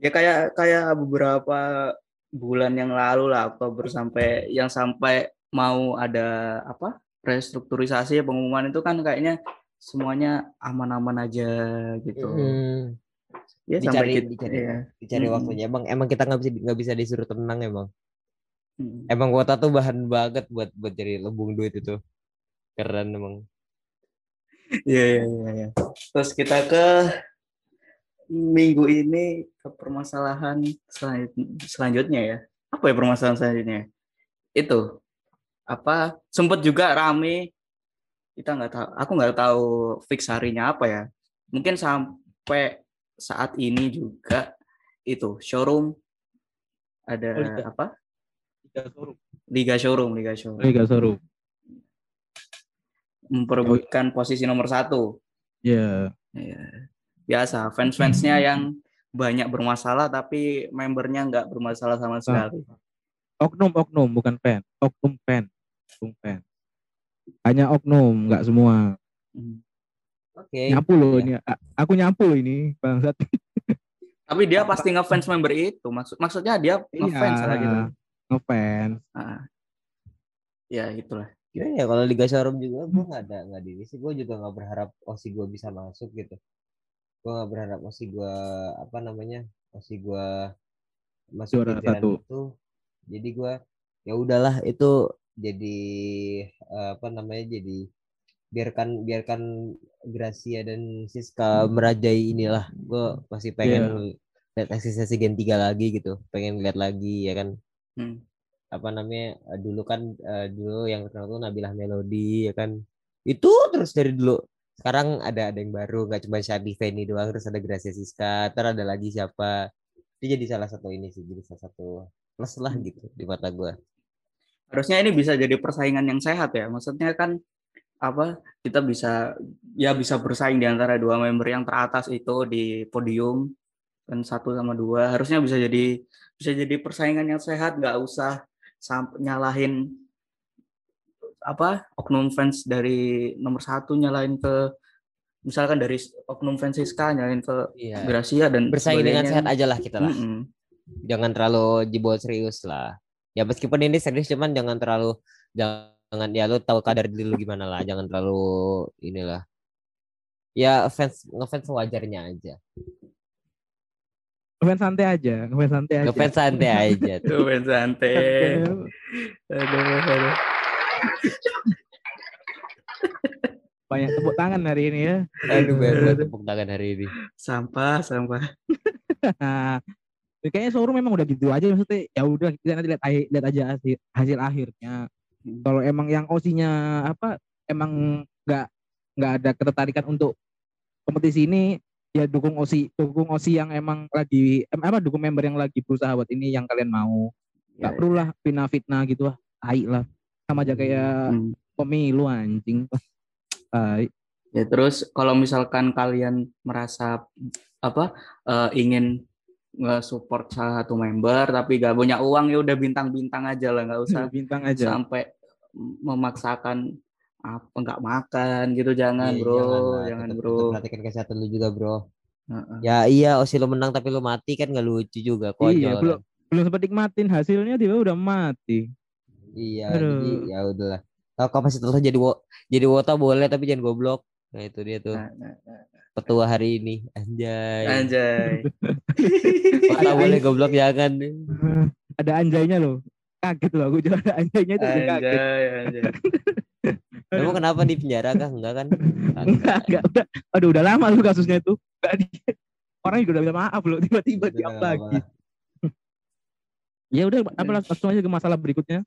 ya kayak kayak beberapa bulan yang lalu lah Oktober sampai yang sampai mau ada apa restrukturisasi pengumuman itu kan kayaknya semuanya aman-aman aja gitu Hmm, ya Dicari- sampai gitu dicari. ya. dicari Mm-mm. waktunya. Emang emang kita nggak bisa nggak bisa disuruh tenang emang. Mm. Emang kuota tuh bahan banget buat buat cari lembung duit itu. Keren emang. Iya iya iya iya. Terus kita ke minggu ini ke permasalahan selanjut- selanjutnya ya. Apa ya permasalahan selanjutnya? Itu apa sempet juga rame kita nggak tahu aku nggak tahu fix harinya apa ya mungkin sampai saat ini juga itu showroom ada Oh, liga. apa Liga Showroom. liga showroom liga showroom Liga Showroom. memperebutkan posisi nomor satu Ya. Iya. Biasa fans-fansnya yang banyak bermasalah tapi membernya nggak bermasalah sama sekali. Oknum, oknum, bukan fan. Oknum fan. Fan. Hanya oknum, nggak semua. Hmm. Oke. Nyapu loh Iya. ini. Aku nyapu loh ini, bangsat. Tapi dia pasti ngefans member itu. Maksud maksudnya dia ngefans lah gitu. Iya, Ngefans. Ah. Ya itulah. Gimana ya kalau Liga Showroom juga gue nggak ada nggak di sih gue juga nggak berharap osi gue bisa masuk gitu gue nggak berharap osi gue apa namanya osi gue masuk Juara jajaran satu. itu jadi gue ya udahlah itu jadi eh, apa namanya jadi biarkan biarkan Gracia dan Siska merajai inilah. Gue masih pengen lihat eksistensi Gen 3 lagi gitu. Pengen lihat lagi ya kan? Hmm. apa namanya eh, dulu kan eh, dulu yang terkenal tuh Nabilah Melody ya kan? Itu terus dari dulu. Sekarang ada ada yang baru nggak cuma Shadi Feni doang terus ada Gracia Siska terus ada lagi siapa. Itu jadi salah satu ini sih jadi salah satu plus lah gitu di mata gue Harusnya ini bisa jadi persaingan yang sehat ya. Maksudnya kan apa kita bisa ya bisa bersaing di antara dua member yang teratas itu di podium dan satu sama dua. Harusnya bisa jadi bisa jadi persaingan yang sehat nggak usah sampai nyalahin apa oknum fans dari nomor satu nyalahin ke misalkan dari oknum fans Siska nyalahin ke iya. Gracia dan bersaing dengan sehat aja lah kita lah. Mm-mm. jangan terlalu dibawa serius lah ya meskipun ini serius cuman jangan terlalu jangan ya lu tahu kadar diri lu gimana lah jangan terlalu inilah ya fans ngefans wajarnya aja Ngefans santai aja, ngefans santai aja. ngefans santai aja tuh. Tuh fans santai. Aduh, aduh. Banyak tepuk tangan hari ini ya. aduh banyak tepuk tangan hari ini Sampah, sampah. Nah, kayaknya showroom memang udah gitu aja maksudnya ya udah kita nanti lihat lihat aja hasil, hasil akhirnya. Hmm. Kalau emang yang osinya apa emang nggak nggak ada ketertarikan untuk kompetisi ini ya dukung osi dukung osi yang emang lagi em, apa dukung member yang lagi berusaha buat ini yang kalian mau nggak Ya, perlu lah fitnah-fitnah gitu lah tai lah sama aja kayak Hmm. pemilu anjing tai Ya terus kalau misalkan kalian merasa apa eh, ingin nge-support salah satu member tapi gak punya uang ya udah bintang-bintang aja lah nggak usah bintang aja sampai memaksakan apa nggak makan gitu jangan Iya, bro lah, jangan tetep- bro perhatikan kesehatan lu juga bro Heeh. ya iya osi lu menang tapi lu mati kan gak lucu juga iya konyol belum kan. belum sempat nikmatin hasilnya dia udah mati iya Aduh. jadi ya udahlah kalau kapasitas lu jadi wo, jadi wota boleh tapi jangan goblok nah itu dia tuh Nah, nah, nah. Petua hari ini. Anjay. Anjay. Wota boleh goblok jangan. Ada anjaynya loh. Kaget loh aku juga ada anjaynya itu aku kaget. Anjay anjay. Kamu kenapa di penjara kah? Enggak kan? Enggak enggak. Udah aduh udah lama lu kasusnya itu orang juga udah minta maaf loh tiba-tiba di Udah, up nggak lagi ya udah apa langsung aja ke masalah berikutnya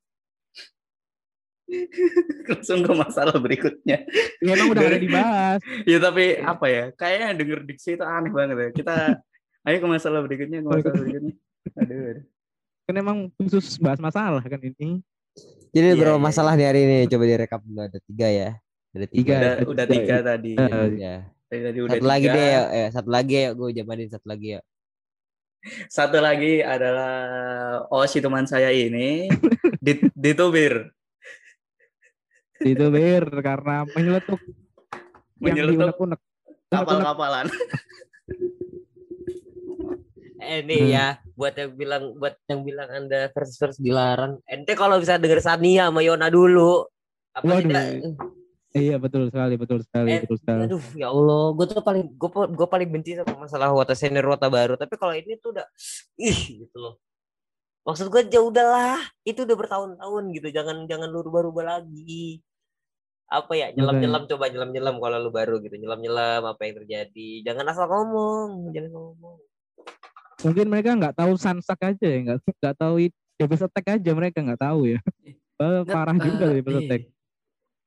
langsung ke masalah berikutnya. Ya, emang udah Dari- ada dibahas. Ya tapi apa ya kayaknya denger diksi itu aneh banget ya. Kita ayo ke masalah berikutnya ke masalah berikutnya. aduh, aduh. kan emang khusus bahas masalah kan ini. Jadi Iya, berapa iya, masalah di hari ini? Coba direkap dulu ada tiga ya. Ada tiga. Tiga. udah udah tiga tadi. Eh, ya. Tadi, tadi udah satu lagi tiga. deh ya eh, satu lagi ya gue jamanin satu lagi ya satu lagi adalah oh si teman saya ini dit ditubir itu ber karena menyeletuk. Menyeletuk diunek-unek. kapal-kapalan eh nih Hmm. ya buat yang bilang buat yang bilang anda versus versus dilarang. Ente kalau bisa denger Sania sama Yona dulu apa Waduh. tidak iya betul sekali betul sekali Eh, betul sekali. aduh ya Allah gue tuh paling gue gue paling benci sama masalah wata senior wata baru. Tapi kalau ini tuh udah ih gitu loh. Maksud gue ya udahlah itu udah bertahun-tahun gitu. Jangan jangan lu rubah-rubah lagi apa ya nyelam nyelam coba nyelam nyelam kalau lu baru gitu nyelam nyelam apa yang terjadi. Jangan asal ngomong jangan ngomong. Mungkin mereka nggak tahu sansak aja ya nggak nggak tahu Devil's Attack aja mereka nggak tahu ya. Eh, parah juga Eh, Devil's Attack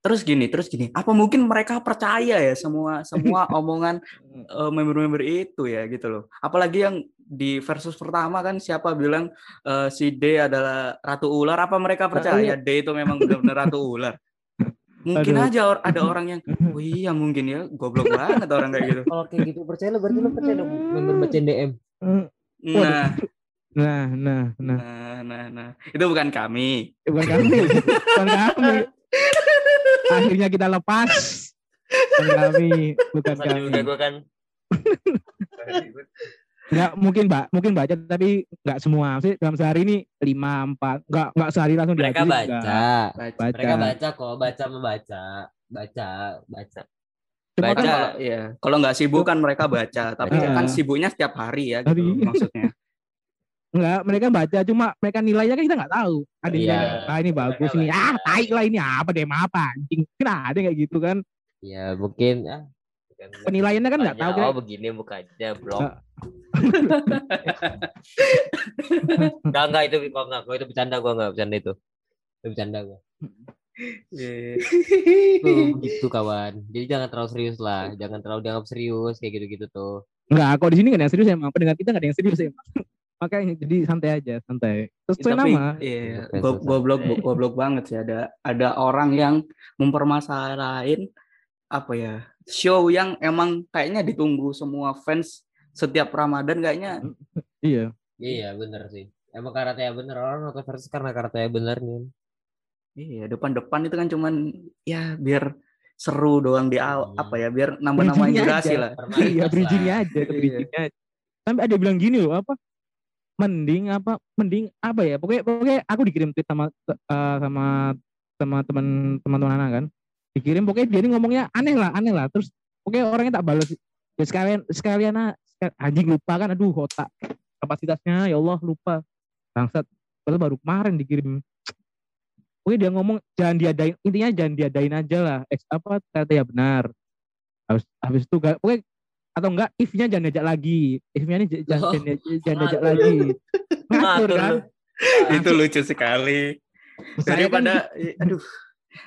terus gini terus gini apa mungkin mereka percaya ya semua semua omongan eh, member-member itu ya gitu loh. Apalagi yang di versus pertama kan siapa bilang eh, si D adalah ratu ular apa mereka percaya? D itu memang benar-benar ratu ular mungkin Aduh. aja or- ada orang yang oh iya mungkin ya goblok banget orang kayak gitu. Kalau kayak gitu percaya lu berarti lu percaya dong member baca DM nah. Nah nah nah. Nah nah nah. Itu bukan kami. Bukan kami. Bukan kami. Akhirnya kita lepas. Bukan kami bukan Sama juga kami. gue kan nggak mungkin mbak. Mungkin baca tapi nggak semua. Sih dalam sehari ini lima empat nggak nggak sehari langsung mereka baca. Baca. Baca. Mereka baca kok baca membaca. Baca baca. Cuma baca. kan kalau ya kalau nggak sibuk kan mereka baca tapi Baca. kan sibuknya setiap hari ya gitu maksudnya. Nggak mereka baca cuma mereka nilainya kan kita nggak tahu. Ada yang Iya. ah ini bagus Mereka ini. baca. ah tai lah ini apa deh apa anjing. Kan ada kayak gitu kan. Ya mungkin ah, bukan- Penilaiannya kan nggak tahu kan. Oh begini bukanya blog. Ah. Enggak enggak itu kok enggak, kok itu bercanda gua enggak bercanda itu. Itu bercanda gua. Iya. Tuh begitu kawan. Jadi jangan terlalu serius lah, jangan terlalu dianggap serius kayak gitu-gitu tuh. Enggak, kok di sini nggak ada yang serius emang. Pendengar kita nggak ada yang serius emang. Makanya jadi santai aja, santai. Sesuai Tapi, nama. Iya, Fans go- goblok goblok banget sih ada ada orang yang mempermasalahin apa ya show yang emang kayaknya ditunggu semua fans setiap Ramadan kayaknya Iya. Iya bener sih. Emang karatnya bener orang nonton versus karena karatnya bener nih. iya depan-depan itu kan cuman ya biar seru doang di awal Hmm. apa ya biar Bridging-nya durasi aja. lah. Iya, bridgingnya aja, Iya. bridgingnya aja. Sampai ada bilang gini loh, apa? Mending apa? Mending apa ya? Pokoknya pokoknya aku dikirim tweet sama eh, sama sama teman teman-teman anak kan. Dikirim pokoknya dia ini ngomongnya aneh lah, aneh lah. Terus pokoknya orangnya tak balas. Ya sekalian sekalian ah, sekal- anjing lupa kan aduh otak kapasitasnya ya Allah lupa. Bangsat. Padahal baru kemarin dikirim. Pokoknya dia ngomong jangan diadain intinya jangan diadain aja lah. Ex apa kata ya benar. Habis habis itu gak, pokoknya atau enggak if-nya jangan diajak lagi. If-nya ini jangan Oh. jangan, diajak- jangan diajak lagi. Ngatur Ngatur kan. itu lucu sekali. Kan Daripada aduh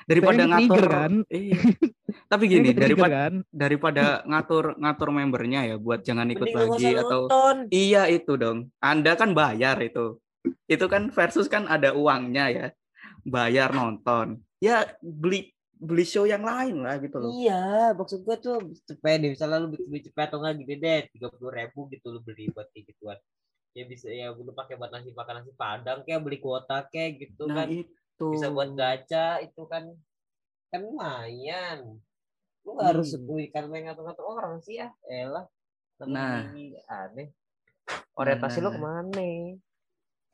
daripada Saya ngatur kan. Iya. Tapi ini gini, daripada kan. daripada ngatur ngatur membernya ya buat jangan ikut Mending nggak lagi atau nonton. Iya itu dong. Anda kan bayar itu. Itu kan versus kan ada uangnya ya. Bayar nonton. Ya beli beli show yang lain lah gitu loh. Iya, maksud gua tuh cepet deh, misalnya lu beli cepet atau enggak gini deh, tiga puluh ribu gitu lu beli buat kayak gituan. Ya bisa ya lu pakai buat nasi makan nasi padang kayak beli kuota kayak gitu Nah kan. itu. Bisa buat gacha itu kan kan lumayan. Lu nggak harus Hmm. kan main ngatur-ngatur orang sih ya. Elah. Nah. Aneh. Orientasi lu Nah. ke mana?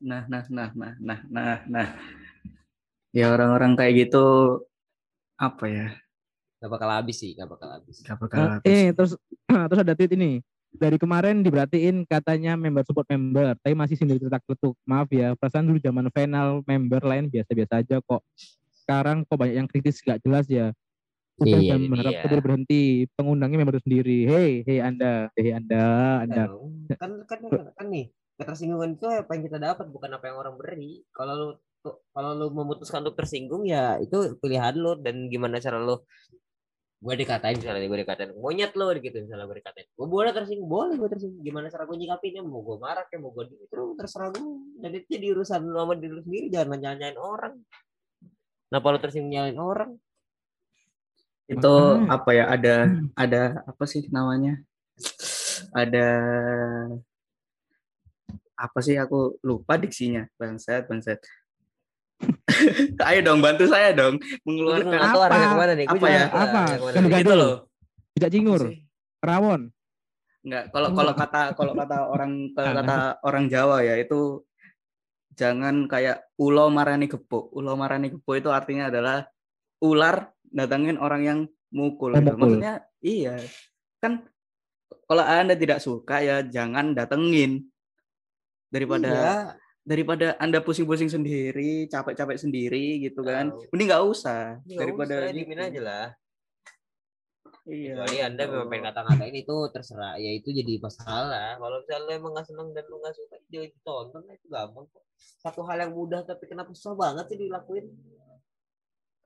Nah nah nah nah nah nah nah. Ya orang-orang kayak gitu apa ya? Gak bakal habis sih, gak bakal habis. Gak bakal Nah, habis. eh terus terus ada tweet ini. Dari kemarin diberhatiin katanya member support member, tapi masih sendiri cetak letuk. Maaf ya, perasaan dulu zaman final member lain biasa-biasa aja kok. Sekarang kok banyak yang kritis gak jelas ya. Udah Iya, ini berharap dia. kemudian berhenti. Pengundangnya member sendiri. Hei, hei Anda, hei Anda, Anda. kan kan kan, kan nih ketersinggungan itu apa yang kita dapat bukan apa yang orang beri kalau lu tuh- kalau lu memutuskan untuk tersinggung ya itu pilihan lu dan gimana cara lu gue dikatain misalnya gue dikatain monyet lo gitu misalnya gue dikatain. Gue boleh tersinggung. Boleh gue tersinggung. Gimana cara gue nyikapinnya mau gue marah kayak mau gue di itu terserah lu dan itu jadi urusan lu sama diri sendiri. Jangan nyanyain orang. Kenapa lu tersinggung nyalain orang? Itu Makanya. apa ya? Ada ada apa sih namanya? Ada apa sih? Aku lupa diksinya. Bangsat bangsat ayo dong bantu saya dong mengeluarkan tahu apa? ke mana nih Apa ya? Apa? Kan gitu loh Tidak cingur, rawon. Enggak, kalau kalau kata kalau kata orang kalau kata orang Jawa ya itu jangan kayak ulo marani gepuk. Ulo marani gepuk itu artinya adalah ular datangin orang yang mukul. Gitu. Maksudnya iya. Kan kalau Anda tidak suka ya jangan datengin. Daripada Iya. Daripada Anda pusing-pusing sendiri, capek-capek sendiri gitu kan. Tahu. Mending nggak usah Nggak daripada usah, gitu. diemin aja lah Iya. kecuali anda memang pengen kata-katain itu terserah ya itu jadi masalah kalau misalnya emang nggak seneng dan lu nggak suka jangan ditonton itu gampang kok satu hal yang mudah tapi kenapa susah banget sih dilakuin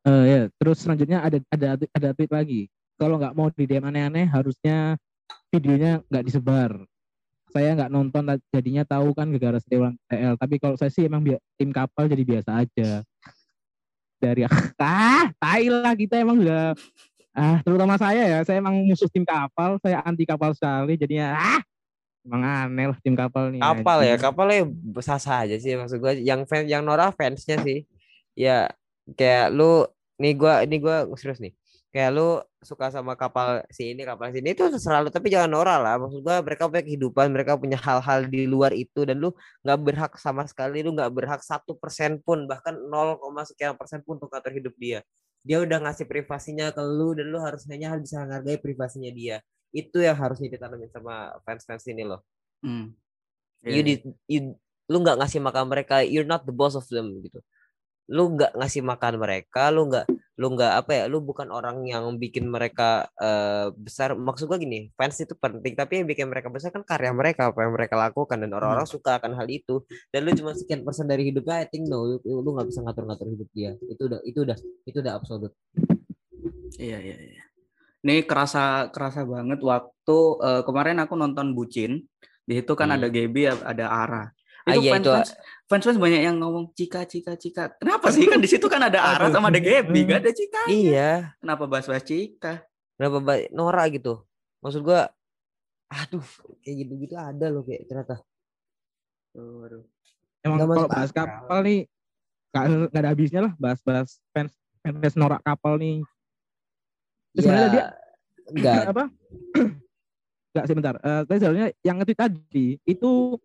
Eh ya, terus selanjutnya ada ada ada tweet lagi. Kalau nggak mau di DM aneh-aneh, harusnya videonya nggak disebar. Saya nggak nonton, jadinya tahu kan gara-gara Dewan TL. Tapi kalau saya sih emang tim kapal jadi biasa aja. Dari ah, tai lah kita emang udah ah terutama saya ya, saya emang musuh tim kapal, saya anti kapal sekali. Jadinya ah emang aneh lah tim kapal nih. kapal ya anjing. kapalnya sah-sah aja sih maksud gue yang fans yang Nora fansnya sih ya kayak lu nih gua ini gua serius nih kayak lu suka sama kapal si ini kapal sini itu terserah lu tapi jangan Nora lah. Maksud gua mereka punya kehidupan mereka punya hal-hal di luar itu dan lu nggak berhak sama sekali lu nggak berhak satu persen pun bahkan 0, sekian persen pun untuk ngatur hidup dia. Dia udah ngasih privasinya ke lu dan lu harus hanya harus bisa menghargai privasinya dia. Itu yang harusnya ditanamin sama fans-fans ini loh. Hmm. you Iya. did you lu nggak ngasih makan mereka you're not the boss of them gitu. Lu nggak ngasih makan mereka lu nggak lu nggak apa ya lu bukan orang yang bikin mereka uh, besar. Maksud gua gini fans itu penting tapi yang bikin mereka besar kan karya mereka apa yang mereka lakukan dan orang-orang suka akan hal itu. Dan lu cuma sekian persen dari hidupnya I think no lu lu nggak bisa ngatur-ngatur hidup dia. Itu udah itu udah itu udah absolut. Iya iya iya. Ini kerasa kerasa banget waktu uh, kemarin aku nonton Bucin. Di situ kan hmm. ada Gaby ada Ara itu ah, iya, fans, itu... fans fans fans banyak yang ngomong Cika Cika Cika. Kenapa sih? Kan di situ kan ada Ara sama ada Gaby gak ada Cika. Iya. Kenapa bahas-bahas Cika? Kenapa bahas Nora gitu. Maksud gua aduh kayak gitu-gitu ada loh kayak ternyata. Waduh. Emang kalau bahas kapal nih gak, gak ada habisnya lah bahas-bahas fans fans norak kapal nih. Terus ya, dia enggak apa? enggak sebentar. Uh, tapi sebenarnya yang ngerti tadi itu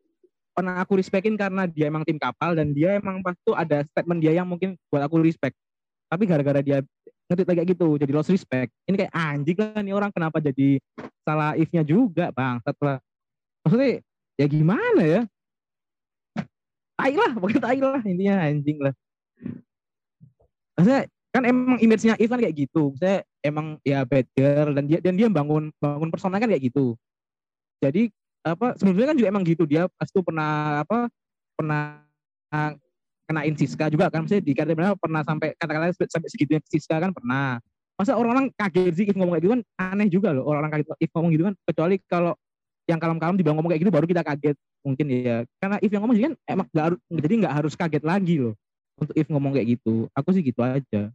pernah aku respectin karena dia emang tim kapal dan dia emang pas itu ada statement dia yang mungkin buat aku respect. Tapi gara-gara dia ngetit kayak gitu jadi lost respect. Ini kayak anjing lah nih orang kenapa jadi salah if-nya juga bang. Setelah maksudnya ya gimana ya? Tai lah, pakai tai lah intinya anjing lah. Maksudnya kan emang image-nya If kan kayak gitu. Saya emang ya girl dan dia dan dia bangun bangun personal kan kayak gitu. Jadi apa sebelumnya kan juga emang gitu. Dia pas itu pernah apa pernah kenain Siska juga kan. Maksudnya di karya pernah sampai kata-kata sampai segitu Siska kan pernah. Masa orang-orang kaget sih if ngomong kayak gitu kan aneh juga loh orang-orang kaget if ngomong gitu kan. Kecuali kalau yang kalem-kalem dibilang ngomong kayak gitu baru kita kaget mungkin ya. Karena if yang ngomong sih kan emang gak harus jadi nggak harus kaget lagi loh untuk if ngomong kayak gitu. Aku sih gitu aja.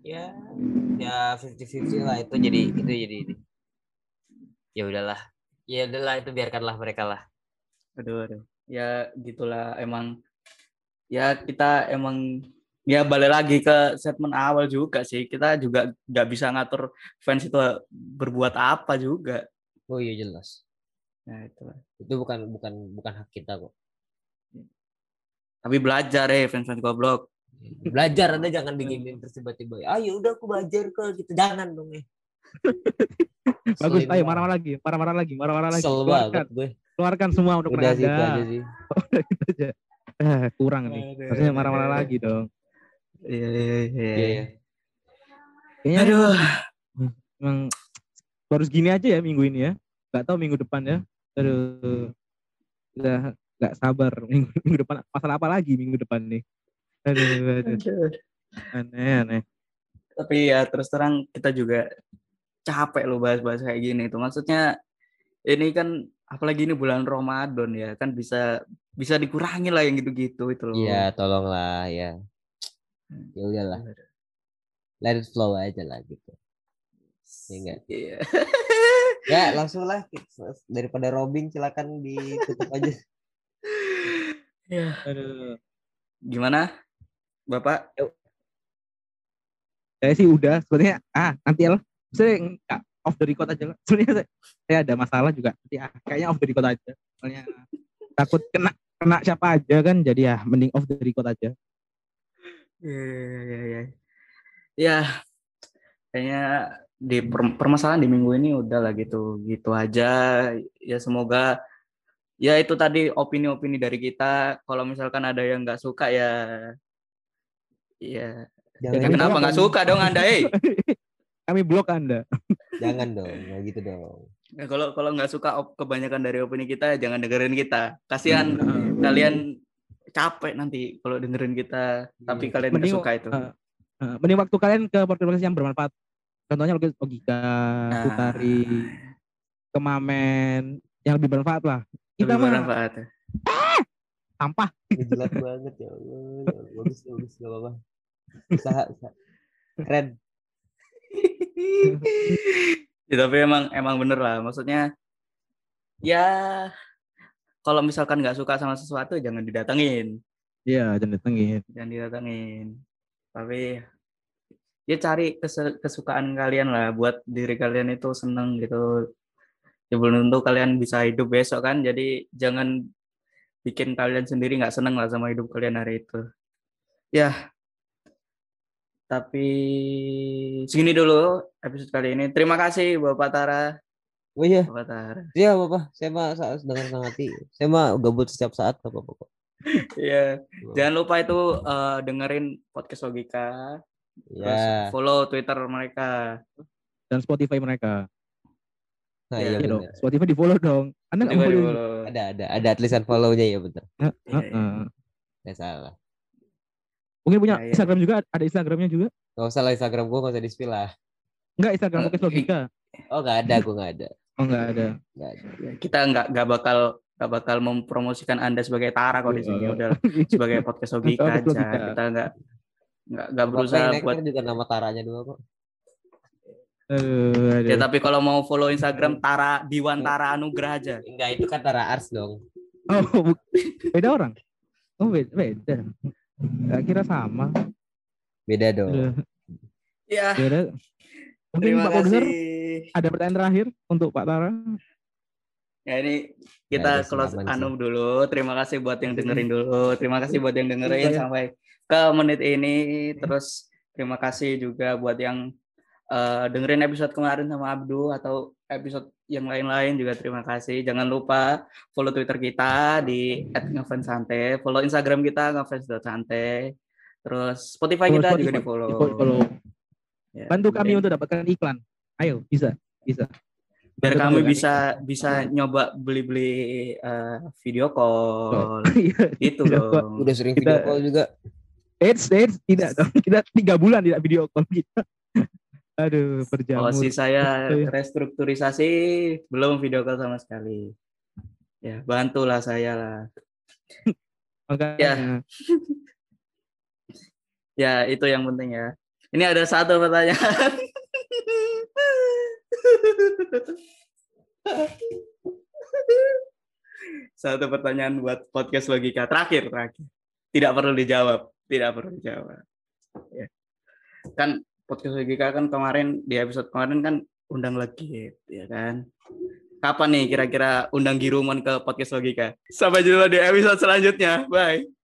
Ya ya fifty fifty lah itu jadi itu jadi ya udahlah. Ya udahlah itu biarkanlah mereka lah. Aduh aduh. Ya gitulah. Emang ya kita emang ya balik lagi ke statement awal juga sih. Kita juga nggak bisa ngatur fans itu berbuat apa juga. Oh iya jelas. Nah itu itu bukan bukan bukan hak kita kok. Tapi belajar eh fans fans goblok. Belajar anda jangan diginin terus tiba-tiba ayo ah, ya udah aku belajar ke gitu. Jangan dong eh Bagus, ayo marah-marah lagi, marah-marah lagi, marah-marah lagi. Keluarkan, gue. keluarkan semua untuk Udah Sih, aja sih. aja. Eh, kurang nih. Harusnya marah-marah lagi dong. Iya, iya, iya. iya. Kayaknya Aduh. Emang baru segini aja ya minggu ini ya. Gak tahu minggu depan ya. Aduh. Udah gak sabar minggu, minggu depan. Masalah apa lagi minggu depan nih? Aduh, aduh. Aneh, aneh. Tapi ya terus terang kita juga capek lo bahas-bahas kayak gini itu maksudnya ini kan apalagi ini bulan Ramadan ya kan bisa bisa dikurangi lah yang gitu-gitu itu loh. Iya tolonglah ya. Hmm. ya udahlah. Let it flow aja lah gitu. Ya enggak? Iya. Ya langsung lah. Daripada robbing silakan ditutup aja. Ya. Aduh. Gimana bapak? Saya sih udah. Sebenarnya ah nanti ya saya nggak off the record aja sebenarnya saya, saya ada masalah juga. Ya kayaknya off the record aja. Soalnya takut kena kena siapa aja kan jadi ya mending off the record aja. Ya ya ya ya kayaknya di permasalahan di minggu ini udah lah gitu. Gitu aja. Ya semoga ya itu tadi opini-opini dari kita. Kalau misalkan ada yang nggak suka ya ya. Ya, kenapa nggak suka dong anda? Eh kami blok Anda. Jangan dong, nggak gitu dong. Nah, kalau kalau nggak suka op, kebanyakan dari opini kita, jangan dengerin kita. Kasihan hmm. kalian capek nanti kalau dengerin kita, tapi hmm. kalian nggak suka itu. Uh, uh, mending waktu kalian ke podcast yang bermanfaat. Contohnya logika, nah. Utari, Kemamen, yang lebih bermanfaat lah. Kita lebih bermanfaat. Ah! Sampah. Jelas banget ya Allah. Bagus, bagus, gak apa-apa. Usaha, usaha. Keren ya, tapi emang emang bener lah. Maksudnya ya kalau misalkan nggak suka sama sesuatu jangan didatengin. Iya jangan datengin jangan didatengin. Tapi ya cari kesukaan kalian lah. Buat diri kalian itu seneng gitu. Ya belum tentu kalian bisa hidup besok kan. Jadi jangan bikin kalian sendiri nggak seneng lah sama hidup kalian hari itu. Ya tapi segini dulu episode kali ini. Terima kasih Bapak Tara. Oh iya. Bapak Tara. Iya Bapak. Saya mah dengan senang hati. Saya mah gabut setiap saat Bapak. Iya. Jangan lupa itu eh, dengerin podcast Logika. Terus Ya. follow Twitter mereka. Dan Spotify mereka. Nah, Iya, iya Iya dong. Spotify di follow dong. Anda nggak follow? Ada ada ada tulisan follow-nya ya betul. Heeh, Iya, heeh. Nggak salah. Mungkin punya Ya, ya. Instagram juga, ada Instagramnya juga. Gak usah lah Instagram gue gak usah di spill lah. Enggak Instagram Eh, podcast Logika. Oh gak ada, gue gak ada. Oh enggak ada. Nggak ada. Ya, kita nggak nggak bakal nggak bakal mempromosikan anda sebagai Tara kok di sini Iya. udah sebagai podcast logika aja Logika. kita nggak nggak nggak Apa-apa berusaha naik buat kan juga nama taranya dulu kok. Eh, aduh. ya tapi kalau mau follow Instagram Tara Diwan Tara Anugrah aja Enggak, itu kan Tara Ars dong. Oh, beda orang. Oh, beda. beda. Nggak kira sama. Beda dong. Aduh, ya Beda. Mungkin terima Pak Produser ada pertanyaan terakhir untuk Pak Tara. ya ini kita sih, close sih. anu dulu terima kasih buat yang dengerin dulu terima kasih buat yang dengerin Iya. sampai ke menit ini terus terima kasih juga buat yang eh, dengerin episode kemarin sama Abdu atau episode yang lain-lain juga terima kasih. Jangan lupa follow Twitter kita di @ngefans_sante, follow Instagram kita ngefans.sante. Terus Spotify Follow kita juga Spotify. di follow. Di follow. Ya, Bantu kami untuk dapatkan iklan. Ayo, bisa. Bisa. biar bantu kami kami. bisa bisa nyoba beli-beli eh, video call Iya. gitu Video call. dong. Udah sering Kita- video call juga. Eits, eits, tidak dong. Kita tiga bulan tidak video call kita. Aduh, berjamur. Posisi saya restrukturisasi belum video call sama sekali. Ya, bantulah saya lah. Makanya. Ya. Ya, itu yang penting ya. Ini ada satu pertanyaan. satu pertanyaan buat podcast logika terakhir terakhir. Tidak perlu dijawab, tidak perlu dijawab. Ya. Kan podcast logika kan kemarin di episode kemarin kan undang lagi ya kan. Kapan nih kira-kira undang Giruman ke podcast logika? Sampai jumpa di episode selanjutnya. Bye.